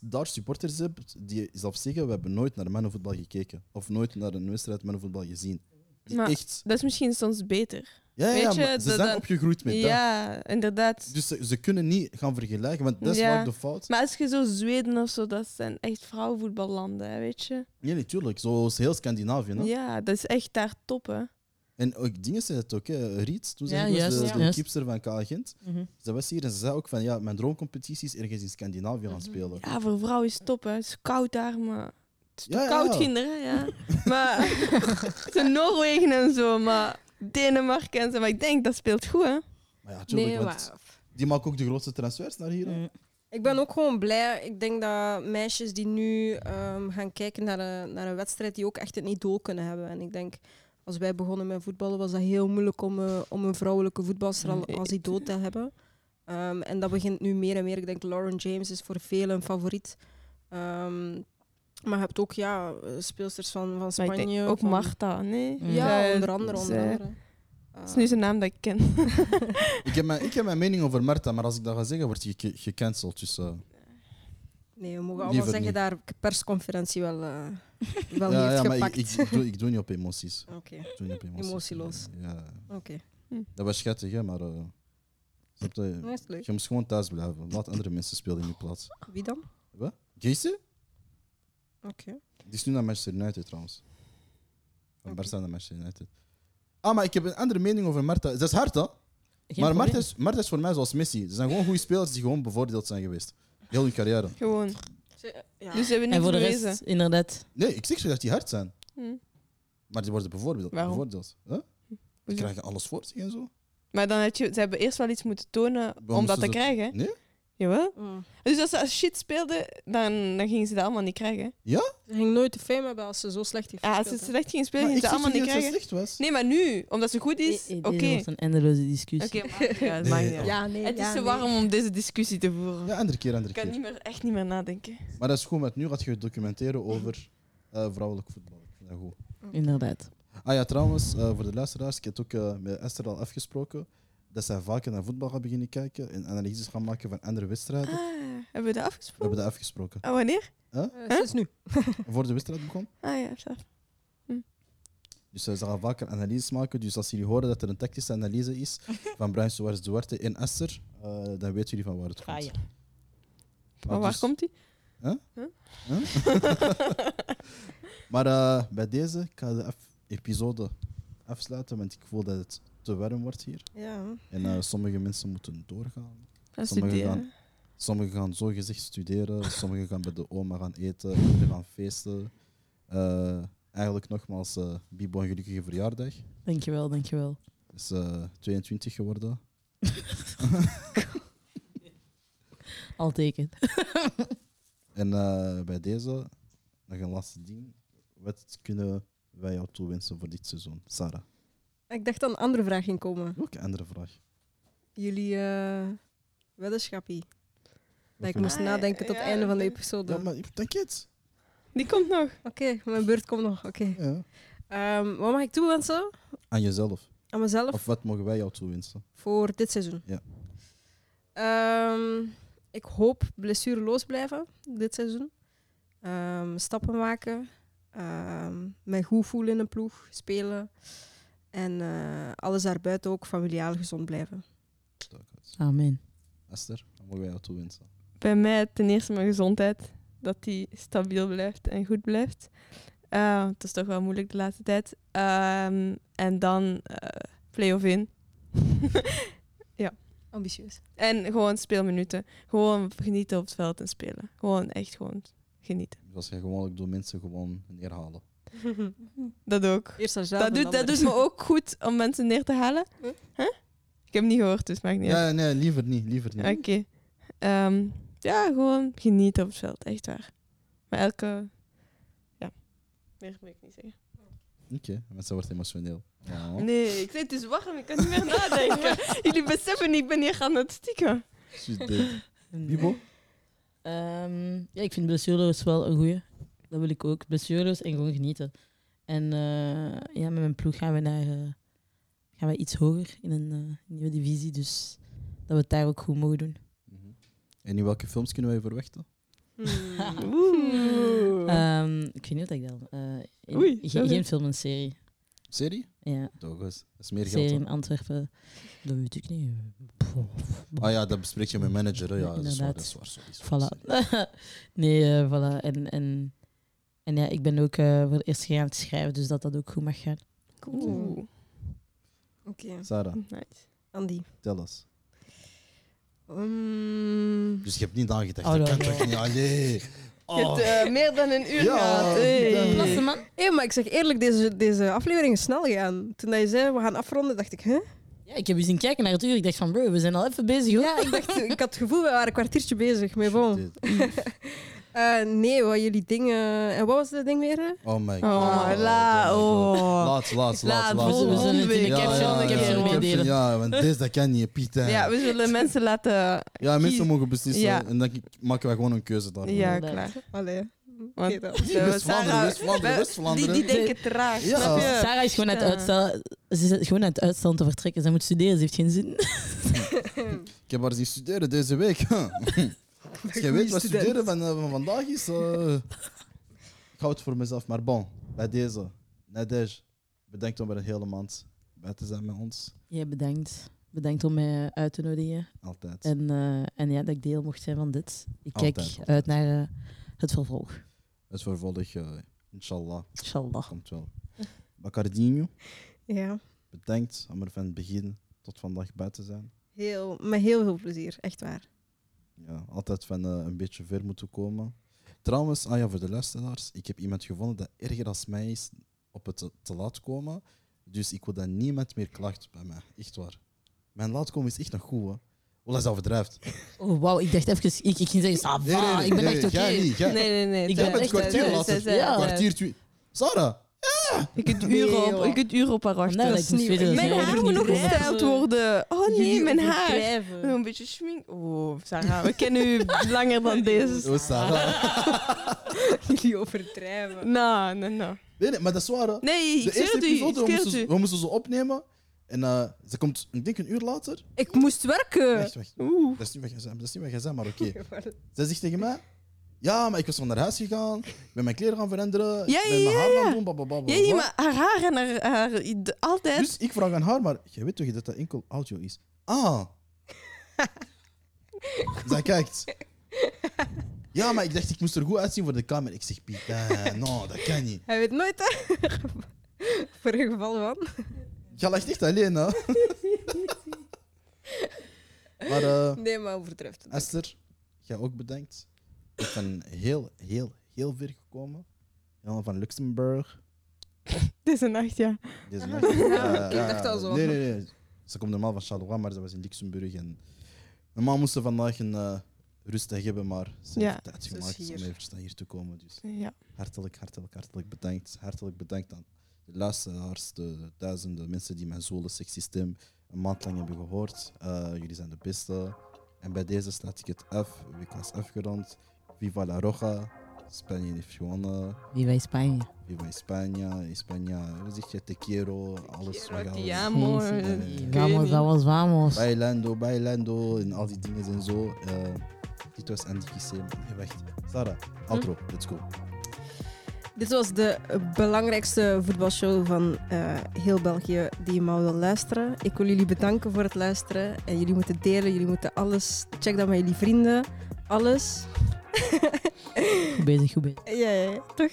daar supporters hebt die zelf zeggen, we hebben nooit naar mannenvoetbal gekeken. Of nooit naar een wedstrijd mannenvoetbal gezien. Die Maar echt... Dat is misschien soms beter. Ja, ja, weet ja, je, maar ze zijn opgegroeid met dat. Ja, inderdaad. Dus ze, ze kunnen niet gaan vergelijken, want dat is Ja. vaak de fout. Maar als je zo Zweden of zo, dat zijn echt vrouwenvoetballanden, hè, weet je? Nee, natuurlijk. Zoals heel Scandinavië. hè. Ja, dat is echt daar top, hè? En ook dingen zei het ook, hè. Riet, toen Ja, was juist, de, ja. de keepster van KA Gent. Mhm. Ze was hier en ze zei ook van, ja, mijn droomcompetitie is ergens in Scandinavië gaan spelen. Ja, voor vrouwen is het top, hè? Het is koud daar, maar... Het is Ja, koud, ja. kinderen, ja. maar... Het is Noorwegen en zo, maar... Denemarken en zo, maar ik denk, dat speelt goed, hè? Maar ja, natuurlijk, Nee, want maar die maken ook de grootste transfers naar hier. Mm. ik ben ook gewoon blij. Ik denk dat meisjes die nu ehm, gaan kijken naar een, naar een wedstrijd, die ook echt een idool kunnen hebben. En ik denk, als wij begonnen met voetballen, was dat heel moeilijk om, eh, om een vrouwelijke voetbalster al- Mm. als idool te hebben. Ehm, en dat begint nu meer en meer. Ik denk, Lauren James is voor velen een favoriet. Ehm, maar je hebt ook ja, eh, speelsters van, van Maar Spanje. ik denk ook van- Marta, nee? Ja, Eh, onder andere. Onder andere. Dat is nu zijn naam dat ik ken. Ik, heb mijn, ik heb mijn mening over Marta, maar als ik dat ga zeggen, word je ge- gecanceld. Dus, eh, Nee, we mogen allemaal zeggen niet. daar persconferentie wel, eh, wel ja, heeft ja, maar ik, gepakt. ik, ik doe, ik doe niet op emoties. Oké, Ik doe niet op emoties. Emotieloos. Ja. oké. Dat was schattig, hè, maar... eh, snap je? Nee, is leuk. je moest gewoon thuis blijven. Laat andere mensen spelen in je plaats. Wie dan? Wat? Geese? Oké. Die is nu naar Manchester United trouwens. Van. Barca naar Manchester United. Ah, maar ik heb een andere mening over Marta. Dat is hard, hè? Geen maar. Marta is, Marta is voor mij zoals Messi. Ze zijn gewoon goede spelers die gewoon bevoordeeld zijn geweest. Heel hun carrière. Gewoon. Ja. Dus ze hebben En niet voor de bewezen. rest, inderdaad. Nee, ik zeg zo dat die hard zijn. Hm. Maar die worden bevoordeeld. Waarom? bevoordeeld. Huh? Die Hoezo? krijgen alles voor zich en zo. Maar dan had je, ze hebben eerst wel iets moeten tonen om dat te ze- krijgen. Nee? Jawel. Mm. Dus als ze als shit speelden, dan, dan gingen ze dat allemaal niet krijgen. Ze ging nooit de fame hebben als ze zo slecht heeft Ah, als ze slecht gingen spelen, gingen ze allemaal niet niet dat ze krijgen. slecht was. Nee, maar nu, omdat ze goed is, oké. Deze wordt een eindeloze discussie. Oké, maakt niet uit. Ja, nee. Het is ja, te nee. warm om deze discussie te voeren. Ja, andere keer, andere Ik kan keer. niet meer, echt niet meer nadenken. Maar dat is goed, met nu gaat je documenteren over eh, vrouwelijk voetbal. Ik vind dat goed. Inderdaad. Ah ja, trouwens, eh, voor de luisteraars, ik heb het ook eh, met Esther al afgesproken dat zij vaker naar voetbal gaan beginnen kijken en analyses gaan maken van andere wedstrijden. Ah, hebben we dat We afgesproken? hebben dat afgesproken. Ah, wanneer? Eh, Sinds nu. Voor de wedstrijd begon. Ah ja, zo. Dus eh, ze gaan vaker analyses maken. Dus als jullie horen dat er een tactische analyse is van Brian Suarez Duarte in Esther, eh, dan weten jullie van waar het komt. Ah, ja. Maar waar dus- komt die? Maar eh, bij deze, ik ga de episode afsluiten, want ik voel dat het te warm wordt hier. Ja. En eh, sommige mensen moeten doorgaan. Gaan Sommigen studeren. gaan- Sommigen gaan zogezegd studeren, sommigen gaan bij de oma gaan eten, anderen gaan feesten. Eh, eigenlijk nogmaals, eh Bibo een gelukkige verjaardag. Dankjewel, dankjewel. Het is eh 22 geworden. Al teken. En eh, bij deze, nog een laatste ding. Wat kunnen wij jou toewensen voor dit seizoen? Sarah, Ik dacht dat een andere vraag ging komen. welke andere vraag? Jullie eh weddenschappie. Dat ik moest Ah, nadenken tot het ja, einde van de episode. Ja, maar ik denk het. Die komt nog. Oké, mijn beurt komt nog. Oké. Ja. Ehm, wat mag ik toewensen Aan jezelf. aan mezelf Of wat mogen wij jou toewensen? voor dit seizoen? Ja. Ehm, ik hoop blessureloos blijven dit seizoen. Ehm, stappen maken. Ehm mij goed voelen in een ploeg. Spelen. En eh, alles daarbuiten ook familiaal gezond blijven. Amen. Esther, wat mogen wij jou toewensen? Bij mij ten eerste mijn gezondheid. Dat die stabiel blijft en goed blijft. Eh, het is toch wel moeilijk de laatste tijd. Ehm, en dan eh play-off in. Ambitieus. en gewoon speelminuten. Gewoon genieten op het veld en spelen. Gewoon echt gewoon genieten. Zoals je gewoonlijk door mensen gewoon neerhalen. Dat ook. Eerst zelf Dat doet, dat doet me ook goed om mensen neer te halen. Huh? Huh? Ik heb het niet gehoord, dus maakt niet uit. Ja, nee, liever niet. Liever niet. Oké. Ehm, ja, gewoon genieten op het veld, echt waar. Maar elke... Ja, meer moet ik niet zeggen. Oké, mensen wordt emotioneel. Nee, ik zei het is warm, ik kan niet meer nadenken. Jullie beseffen, ik ben hier gaan het stikken. Bibo? Ehm, ja, ik vind blessureloos wel een goeie. Dat wil ik ook. Blessureloos en gewoon genieten. En eh, ja, met mijn ploeg gaan we naar eh, gaan we iets hoger in een eh, nieuwe divisie. Dus dat we het daar ook goed mogen doen. Mhm. En in welke films kunnen wij verwachten? Hmm. Ehm, ik weet niet wat ik dan. eh, in- Oei, ge- zo geen film, een serie. Serie? Ja, Toch eens. Dat is meer serie geld. in Antwerpen. Dat weet ik niet. Ah ja, dat bespreek je met manager. Hè? Ja, dat is waar. Inderdaad. Dat is waar. Sorry, sorry, Voilà. nee, voilà. En, en, en ja, ik ben ook eh, voor het eerst gegaan te schrijven, dus dat dat ook goed mag gaan. Oeh. Oké, Sarah, Nice. Andy. tel eens. Um, Dus je hebt niet nagedacht. Oh, dat kan toch niet? Allee. Je Oh. hebt eh, meer dan een uur Ja. Hey. Klasse man. Hé, maar ik zeg eerlijk, deze, deze aflevering is snel gegaan. Toen je zei, we gaan afronden, dacht ik, hè? Ja, ik heb eens zien kijken naar het uur. Ik dacht van, bro, we zijn al even bezig hoor. Ja, ik, dacht, ik had het gevoel, we waren een kwartiertje bezig. Maar bon. Eh, nee, wat jullie dingen... En wat was dat ding weer? Oh my god. Oh, la, oh. Laat, laat, laat, we, zullen het in de Ja, caption, ja, de ja, caption ja. meedelen. Ja, want deze dat kan niet, Piet. hè. Ja, we zullen mensen laten... Ja, mensen mogen beslissen Ja. en dan maken wij gewoon een keuze daarvoor. Ja, klaar. Allee. Want- Oké dan. Zo, West-Vlaanderen, Sarah- West-Vlaanderen, we- West-Vlaanderen. Die, die denken traag, Ja. Sarah is gewoon aan het uitstellen. Ze is gewoon aan het uitstellen te vertrekken. Ze moet studeren, ze heeft geen zin. Ik heb haar zien studeren deze week. Als jij weet wat studeren van, eh, van vandaag is, eh, ik hou het voor mezelf. Maar bon, bij deze, Nadej, bedankt om er een hele maand bij te zijn met ons. Ja, bedankt. Bedankt om mij uit te nodigen. Altijd. En, eh, en ja, dat ik deel mocht zijn van dit. Ik kijk Altijd, altijd. uit naar het vervolg. Het vervolg, inshallah, Inshallah. komt wel. Bacardinho, Ja, bedankt om er van het begin tot vandaag bij te zijn. heel, met heel veel plezier. Echt waar. Ja, altijd van eh, een beetje ver moeten komen. Trouwens, ah ja, voor de luisteraars, ik heb iemand gevonden dat erger als mij is op het te, te laat komen. Dus ik wil dat niemand meer klaagt bij mij. Echt waar. Mijn laat komen is echt nog goed, hè. Ola is overdrijft. Oh, wauw, ik dacht even... Ik, ik ging zeggen, Nee, nee, nee, ik ben nee, echt oké. Nee, nee, nee. Ik ben echt, kwartier later. ja. Kwartier. Sarah! Je kunt Nee, uren op, je kunt uren op haar wachten. Nee, dat ik is niet- Mijn Mijn ik haar moet nog gestyled worden. Oh nee, Jullie mijn haar. Een beetje schmink. Oh, Sarah, we kennen u langer dan deze. Oh, Sarah. Jullie overdrijven. Nou, nou, nou. Nee, nee, maar dat is waar. hè. Nee, ik De eerste het u. episode, Ik we moesten, het we moesten ze opnemen. En eh, ze komt, ik denk een uur later. Ik moest werken. Wacht. Oeh. Dat is niet wat jij zei, dat is niet maar oké. Zij zegt tegen mij... Ja, maar ik was van naar huis gegaan. Ik ben mijn kleren gaan veranderen. Ja, ik ben ja, mijn haar ja. gaan doen. Blablabla. Ja, ja, maar haar haar en haar... altijd. Dus ik vraag aan haar, maar jij weet toch dat dat enkel audio is? Ah. Zij kijkt. Ja, maar ik dacht, ik moest er goed uitzien voor de camera. Ik zeg, Pieter, no, dat kan niet. Hij weet nooit, hè? Voor een geval van. Je lacht echt alleen, hè? maar uh, Nee, maar overdrijft het. Esther, jij ook bedankt. Ik ben heel, heel, heel ver gekomen. Helemaal van Luxemburg. Deze nacht, ja. Deze Aha. nacht. Ja, ik dacht al zo. Nee, nee, nee. Ze komt normaal van Charleroi, maar ze was in Luxemburg. En normaal moesten we vandaag een eh, rustdag hebben, maar ze Ja. heeft tijd Ze gemaakt om hier. even hier te komen. Dus ja. hartelijk, hartelijk, hartelijk bedankt. Hartelijk bedankt aan de luisteraars, de duizenden mensen die mijn zoele sexy stem een maand lang hebben gehoord. Eh, jullie zijn de beste. En bij deze sluit ik het af. WK is afgerond. Viva la Roja. Spanje heeft gewonnen. Viva Spanje. Viva España. España, hoe zeg je? Te quiero. Alles wat je eh, ik weet Vamos, vamos, vamos. Bailando, bailando. En al die dingen en zo. Eh, dit was Andy Kissem. Wacht. Sarah, outro. Let's go. Dit was de belangrijkste voetbalshow van eh, heel België die je maar wil luisteren. Ik wil jullie bedanken voor het luisteren. En jullie moeten delen, jullie moeten alles... Check dat met jullie vrienden. Alles. Goed bezig, goed bezig. Ja, ja, ja, toch?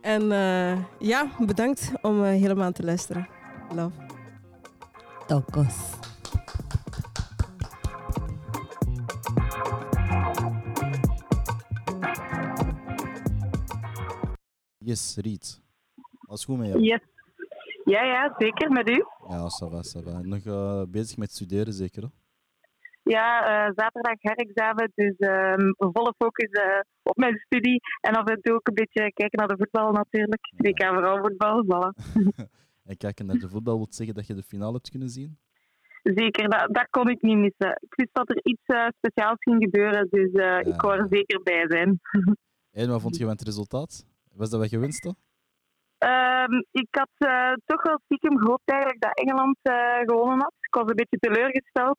En eh, ja, bedankt om eh, helemaal te luisteren. Love. Tokos. Yes, Riet. Alles goed met jou? Yes. Ja, ja, zeker met u. Ja, ça va, ça va. Nog eh, bezig met studeren, zeker? hè? Ja, eh, zaterdag herexamen, dus ehm, volle focus eh, op mijn studie. En af en toe ook een beetje kijken naar de voetbal natuurlijk. Ja. WK vrouwenvoetbal, voilà. En kijken naar de voetbal wil zeggen dat je de finale hebt kunnen zien? Zeker, dat, dat kon ik niet missen. Ik wist dat er iets eh, speciaals ging gebeuren, dus ik wou er zeker bij zijn. En wat vond je van het resultaat? Was dat wat je wenste? Ehm, ik had toch wel stiekem gehoopt eigenlijk dat Engeland gewonnen had. Ik was een beetje teleurgesteld.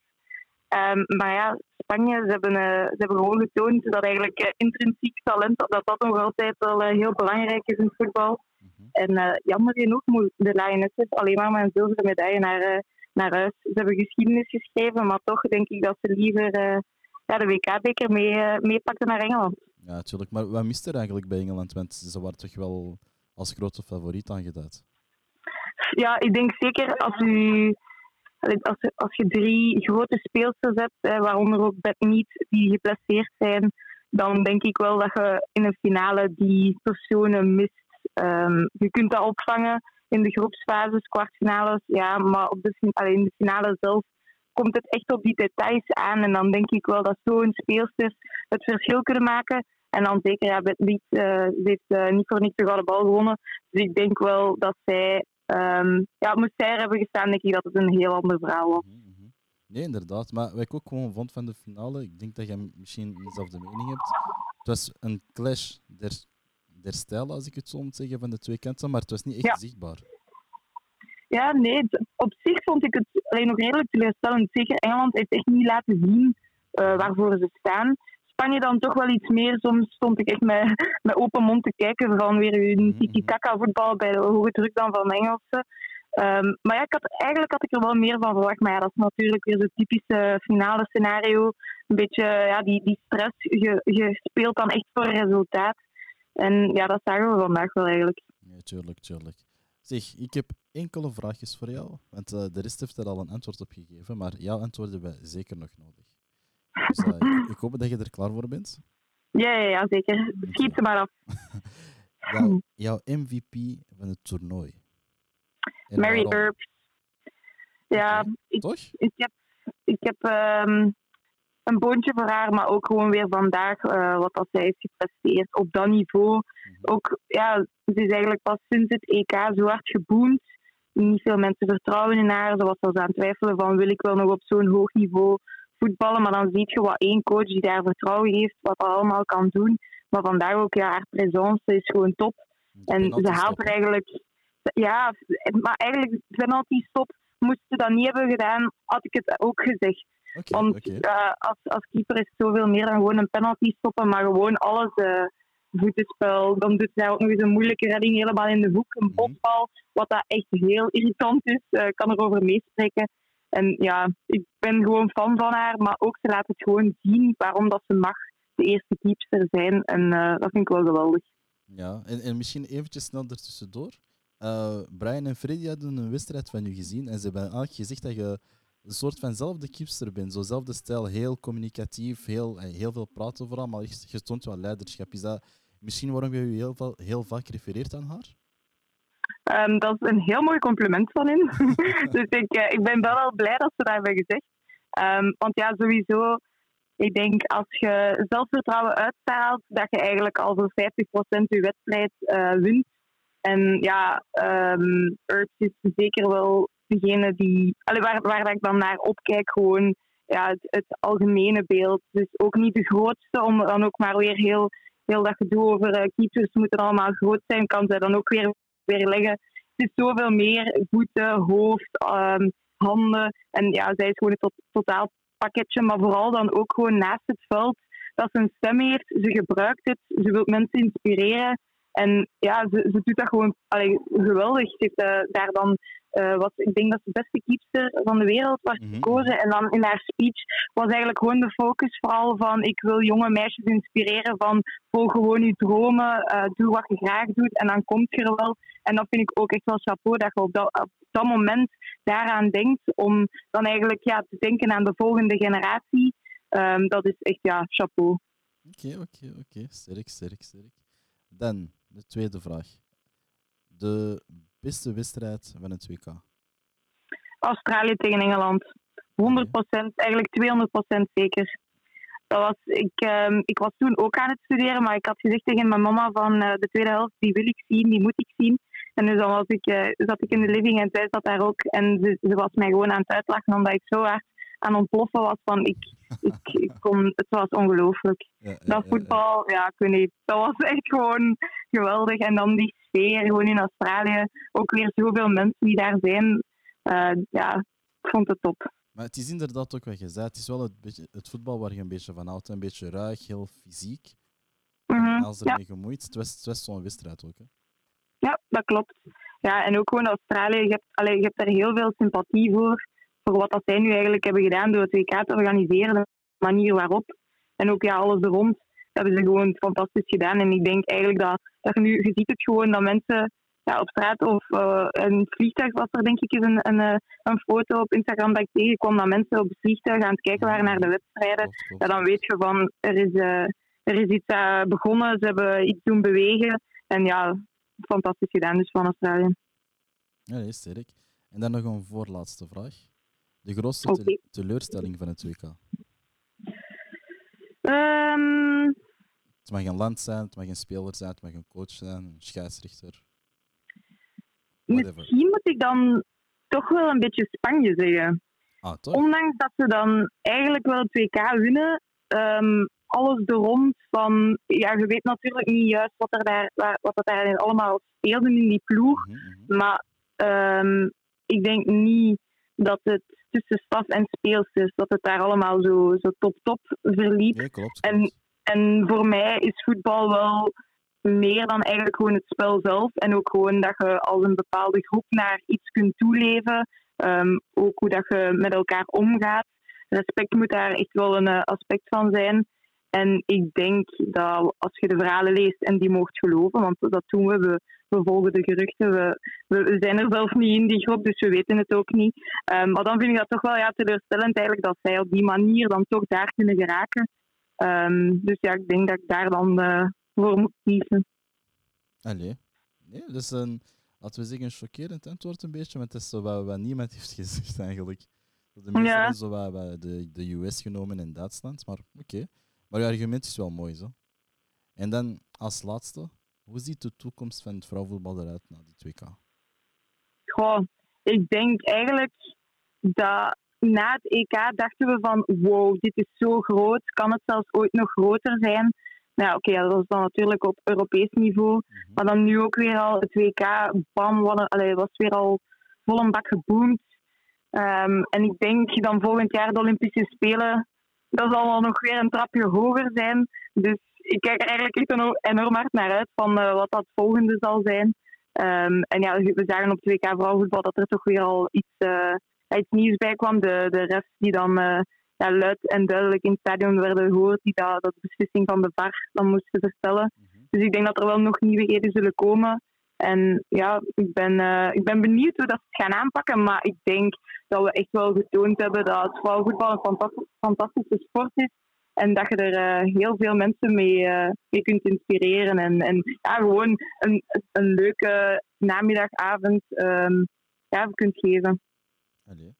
Ehm, maar ja, Spanje, ze hebben, eh, ze hebben gewoon getoond dat eigenlijk eh, intrinsiek talent, dat dat nog altijd wel eh, heel belangrijk is in het voetbal. Mhm. En jammer genoeg moet de Lionesses alleen maar met een zilveren medaille naar, naar huis. Ze hebben geschiedenis geschreven, maar toch denk ik dat ze liever ja, de WK-beker mee, meepakten naar Engeland. Ja, natuurlijk. Maar wat mist er eigenlijk bij Engeland? Want ze waren toch wel als grote favoriet aangeduid. Ja, ik denk zeker als u als, je- als je drie grote speelsters hebt, hè, waaronder ook Beth Mead, die geplaceerd zijn, dan denk ik wel dat je in een finale die personen mist. Ehm, je kunt dat opvangen in de groepsfases, kwartfinales, ja, maar op in de finale zelf komt het echt op die details aan. En dan denk ik wel dat zo'n speelsters het verschil kunnen maken. En dan zeker, ja, Beth Mead, eh, heeft eh, niet voor niks de bal gewonnen. Dus ik denk wel dat zij, ehm, ja, moest zij hebben gestaan, denk ik dat het een heel ander verhaal was. Mhm, mhm. Nee, inderdaad. Maar wat ik ook gewoon vond van de finale, ik denk dat je misschien dezelfde mening hebt. Het was een clash der, der stijlen, als ik het zo moet zeggen, van de twee kanten, maar het was niet echt Ja. zichtbaar. Ja, nee, op zich vond ik het alleen nog redelijk teleurstellend. Zeker Engeland heeft echt niet laten zien eh, waarvoor ze staan. Spanje dan toch wel iets meer. Soms stond ik echt met, met open mond te kijken van weer hun Mhm. tiki-taka voetbal bij de hoge druk dan van Engelsen. Ehm, maar ja, ik had, eigenlijk had ik er wel meer van verwacht. Maar ja, dat is natuurlijk weer zo'n typische finale scenario. Een beetje ja, die, die stress. Je, je speelt dan echt voor resultaat. En ja, dat zagen we vandaag wel eigenlijk. Nee, tuurlijk, tuurlijk. Zeg, ik heb enkele vraagjes voor jou, want eh, de rest heeft er al een antwoord op gegeven, maar jouw antwoorden hebben we zeker nog nodig. Dus eh, ik, ik hoop dat je er klaar voor bent. Ja, ja, ja zeker. Schiet ze maar af. Jouw, jouw MVP van het toernooi. En Mary waarom? Ja, ik, Toch? ik heb, ik heb ehm, een boontje voor haar, maar ook gewoon weer vandaag eh, wat dat zij heeft gepresteerd op dat niveau. Mhm. Ook, ja, ze is eigenlijk pas sinds het EK zo hard geboomd. Niet veel mensen vertrouwen in haar. Ze was zelfs aan het twijfelen van wil ik wel nog op zo'n hoog niveau voetballen. Maar dan zie je wat één coach die daar vertrouwen heeft, wat dat allemaal kan doen. Maar vandaag ook, ja, haar presence is gewoon top. En ze er eigenlijk... Ja, maar eigenlijk, penalty stop, moesten ze dat niet hebben gedaan, had ik het ook gezegd. Want eh, als, als keeper is het zoveel meer dan gewoon een penalty stoppen, maar gewoon alles eh voetenspel. Dan doet hij ook nog eens een moeilijke redding helemaal in de hoek, een Mhm. botbal, wat dat echt heel irritant is. eh, Ik kan erover meespreken. En ja, ik ben gewoon fan van haar, maar ook ze laat het gewoon zien waarom dat ze mag de eerste keepster zijn. En eh, dat vind ik wel geweldig. Ja, en, en misschien eventjes snel ertussendoor. Eh Brian en Freddy hadden een wedstrijd van u gezien en ze hebben eigenlijk gezegd dat je een soort vanzelfde keepster bent. Zo'zelfde stijl, heel communicatief, heel, eh, heel veel praten vooral, maar je toont wel leiderschap. Is dat misschien waarom je je heel, heel vaak refereert aan haar? Ehm, dat is een heel mooi compliment van hen. dus ik, eh, ik ben wel wel blij dat ze dat hebben gezegd. Ehm, want ja, sowieso, ik denk als je zelfvertrouwen uitstraalt, dat je eigenlijk al voor 50% je wedstrijd eh, wint. En ja, um, Urts is zeker wel degene die, allee, waar, waar ik dan naar opkijk, gewoon ja, het, het algemene beeld. Dus ook niet de grootste, om dan ook maar weer heel, heel dat gedoe over eh, keepers moeten allemaal groot zijn, kan zij dan ook weer weer leggen. Het is zoveel meer voeten, hoofd, ehm, handen. En ja, zij is gewoon tot, totaal pakketje. Maar vooral dan ook gewoon naast het veld dat ze een stem heeft. Ze gebruikt het. Ze wil mensen inspireren. En ja, ze, ze doet dat gewoon allee, geweldig. Ze heeft eh, daar dan, eh, wat, ik denk dat ze de beste keepster van de wereld was Mhm. gekozen. En dan in haar speech was eigenlijk gewoon de focus vooral van ik wil jonge meisjes inspireren van volg gewoon je dromen, eh, doe wat je graag doet en dan komt je er wel. En dat vind ik ook echt wel chapeau dat je op dat, op dat moment daaraan denkt om dan eigenlijk ja, te denken aan de volgende generatie. Ehm, dat is echt ja, chapeau. Oké, oké, oké. Sterk, sterk, sterk. Dan de tweede vraag. De beste wedstrijd van het WK. Australië tegen Engeland. 100%, eigenlijk 200% zeker. Dat was, ik, ehm, ik was toen ook aan het studeren, maar ik had gezegd tegen mijn mama van eh, de tweede helft, die wil ik zien, die moet ik zien. En dus dan was ik, eh, zat ik in de living en zij zat daar ook. En ze, was mij gewoon aan het uitlachen omdat ik zo hard aan ontploffen was van ik, ik, ik kon, het was ongelooflijk. Ja, ja, Dat voetbal, ja, ik weet niet, dat was echt gewoon geweldig. En dan die sfeer, gewoon in Australië, ook weer zoveel mensen die daar zijn. Eh, ja, ik vond het top. Maar het is inderdaad ook wat je zei. Het is wel het, beetje, het voetbal waar je een beetje van houdt. Een beetje ruig, heel fysiek. Mhm, En als er ja. gemoeid. Het was, het was zo'n wedstrijd ook. Hè. Ja, dat klopt. Ja, en ook gewoon Australië, je hebt, allee, je hebt daar heel veel sympathie voor. Voor wat dat zij nu eigenlijk hebben gedaan door het WK te organiseren, de manier waarop. En ook ja, alles er rond. Dat hebben ze gewoon fantastisch gedaan. En ik denk eigenlijk dat, dat je nu, je ziet het gewoon dat mensen ja, op straat of eh een vliegtuig was er denk ik eens een, een, eh, een foto op Instagram dat ik tegenkwam dat mensen op het vliegtuig aan het kijken waren naar de wedstrijden. Ja, dan weet je van er is, eh, er is iets begonnen, ze hebben iets doen bewegen. En ja, fantastisch gedaan dus van Australië. Ja, nee, sterk. En dan nog een voorlaatste vraag. De grootste teleurstelling van het WK. Ehm, Het mag een land zijn, het mag een speler zijn, het mag een coach zijn, een scheidsrechter. Whatever. misschien moet ik dan toch wel een beetje Spanje zeggen. Ah, toch? Ondanks dat ze dan eigenlijk wel het WK winnen, ehm, alles er rond van... Ja, je weet natuurlijk niet juist wat er daar, wat er daar allemaal speelde in die ploeg. Mhm, mhm. Maar ehm, ik denk niet dat het tussen staf en speelsters, dat het daar allemaal zo, zo top-top verliep. Nee, klopt. En, klopt. en voor mij is voetbal wel meer dan eigenlijk gewoon het spel zelf. En ook gewoon dat je als een bepaalde groep naar iets kunt toeleven. Ehm, ook hoe dat je met elkaar omgaat. Respect moet daar echt wel een eh, aspect van zijn. En ik denk dat als je de verhalen leest en die moogt geloven, want dat doen we, we, we volgen de geruchten, we, we, zijn er zelf niet in die groep, dus we weten het ook niet. Ehm, maar dan vind ik dat toch wel ja, teleurstellend eigenlijk dat zij op die manier dan toch daar kunnen geraken. Ehm, dus ja, ik denk dat ik daar dan eh, voor moet kiezen. Allee. Nee, dat is een, laten we zeggen, een chockerend antwoord een beetje, want dat is zo wat, wat niemand heeft gezegd eigenlijk. De meeste Ja. zo bij de, de US genomen in Duitsland, maar oké. Maar je argument is wel mooi, zo. En dan als laatste, hoe ziet de toekomst van het vrouwenvoetbal eruit na die 2K? Goh, ik denk eigenlijk dat na het EK dachten we van wow, dit is zo groot, kan het zelfs ooit nog groter zijn? Nou ja, oké, dat was dan natuurlijk op Europees niveau, Mhm. maar dan nu ook weer al het WK, bam, wat een, allee, was weer al vol een bak geboomd. Ehm, en ik denk dan volgend jaar de Olympische Spelen, dat zal wel nog weer een trapje hoger zijn. Dus ik kijk er eigenlijk echt enorm, hard naar uit van eh, wat dat volgende zal zijn. Ehm, en ja, we zagen op het WK vrouwenvoetbal dat er toch weer al iets, eh, iets nieuws bij kwam. De, de refs die dan eh, ja, luid en duidelijk in het stadion werden gehoord, die dat, dat de beslissing van de VAR dan moesten vertellen. Mhm. Dus ik denk dat er wel nog nieuwigheden zullen komen. En ja, ik ben, ik ben benieuwd hoe dat ze het gaan aanpakken. Maar ik denk dat we echt wel getoond hebben dat vrouwenvoetbal een fantas- fantastische sport is. En dat je er eh, heel veel mensen mee, eh, mee kunt inspireren. En, en ja, gewoon een, een leuke namiddagavond ehm ja, kunt geven. Allee.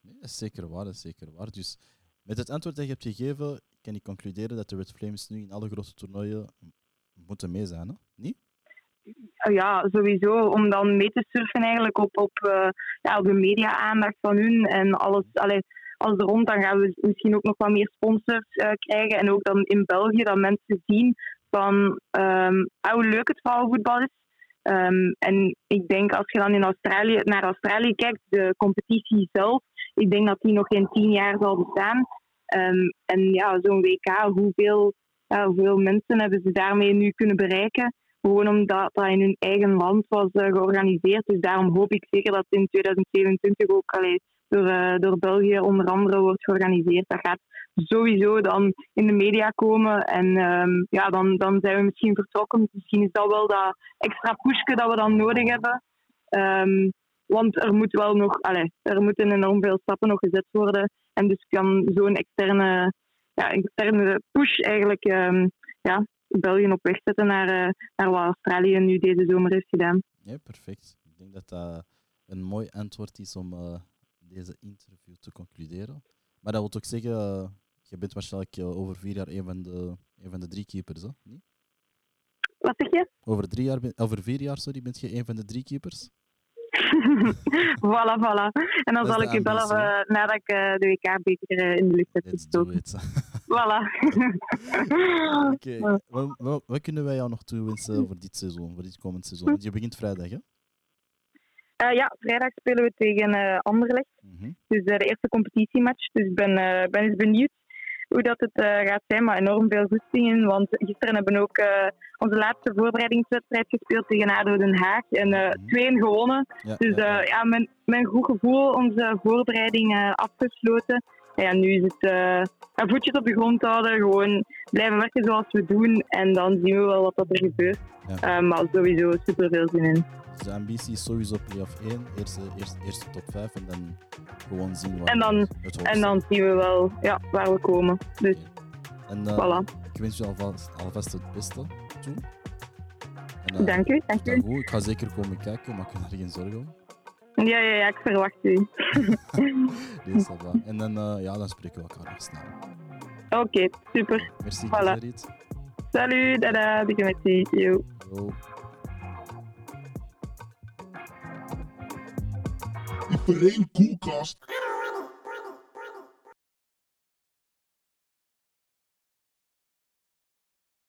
Nee, dat is zeker waar, dat is zeker waar. Dus met het antwoord dat je hebt gegeven, kan ik concluderen dat de Red Flames nu in alle grote toernooien moeten mee zijn, hè? Niet? Uh, ja, sowieso. Om dan mee te surfen eigenlijk op, op, eh, ja, op de media-aandacht van hun en alles. Allee, als er rond, dan gaan we misschien ook nog wat meer sponsors eh, krijgen. En ook dan in België, dat mensen zien van ehm, hoe leuk het vrouwenvoetbal is. Ehm, en ik denk als je dan in Australië, naar Australië kijkt, de competitie zelf, ik denk dat die nog geen tien jaar zal bestaan. Ehm, en ja, zo'n WK, hoeveel, hoeveel mensen hebben ze daarmee nu kunnen bereiken? Gewoon omdat dat in hun eigen land was eh, georganiseerd. Dus daarom hoop ik zeker dat in 2027 ook allee, door, eh, door België onder andere wordt georganiseerd. Dat gaat sowieso dan in de media komen. En ehm, ja, dan, dan zijn we misschien vertrokken. Misschien is dat wel dat extra pushje dat we dan nodig hebben. Ehm, want er moet wel nog, allee, er moeten enorm veel stappen nog gezet worden. En dus kan zo'n externe, ja, externe push eigenlijk ehm, ja, België op weg zetten naar, eh, naar wat Australië nu deze zomer heeft gedaan. Ja, perfect. Ik denk dat dat een mooi antwoord is om eh, deze interview te concluderen. Maar dat wil ook zeggen, eh, je bent waarschijnlijk eh, over vier jaar een van de, een van de drie keepers, hè? Niet? Wat zeg je? Over, drie jaar, over vier jaar sorry, bent je een van de drie keepers? voilà, voilà. En dan Dat zal ik je bellen eh, nadat ik de WK-beker in de lucht heb gestoken. Voilà. Oké, wat, wat, wat kunnen wij jou nog toewensen voor dit seizoen, voor dit komend seizoen? Want je begint vrijdag, hè? Eh, ja, vrijdag spelen we tegen eh Anderlecht. Mhm. Dus eh, de eerste competitiematch. Dus ik ben, ben eens benieuwd hoe dat het gaat zijn. Maar enorm veel goesting in. Want gisteren hebben we ook onze laatste voorbereidingswedstrijd gespeeld tegen ADO Den Haag. En Mhm. 2-1 gewonnen. Ja, Dus ja, ja. met een goed gevoel onze voorbereiding afgesloten. En ja, nu is het voetjes op de grond houden. Gewoon blijven werken zoals we doen. En dan zien we wel wat dat er gebeurt. Ja. Eh, maar sowieso super veel zin in. Dus de ambitie is sowieso play-off 1, eerste, eerste, eerste top 5 en dan gewoon zien waar En dan-. En dan zien we wel ja, waar we komen. Dus En, eh, voilà. ik wens je alvast, alvast het beste. En, eh, Dank u, dank dan u. goed. Ik ga zeker komen kijken, maar ik heb er geen zorgen om. Ja, ja, ja, ik verwacht u. Va. En dan, eh, ja, dan spreken we elkaar nog snel. Oké, super. Merci, Voilà. Salut, dada, dikke merci. Yo. Yo. Iedereen koelkast.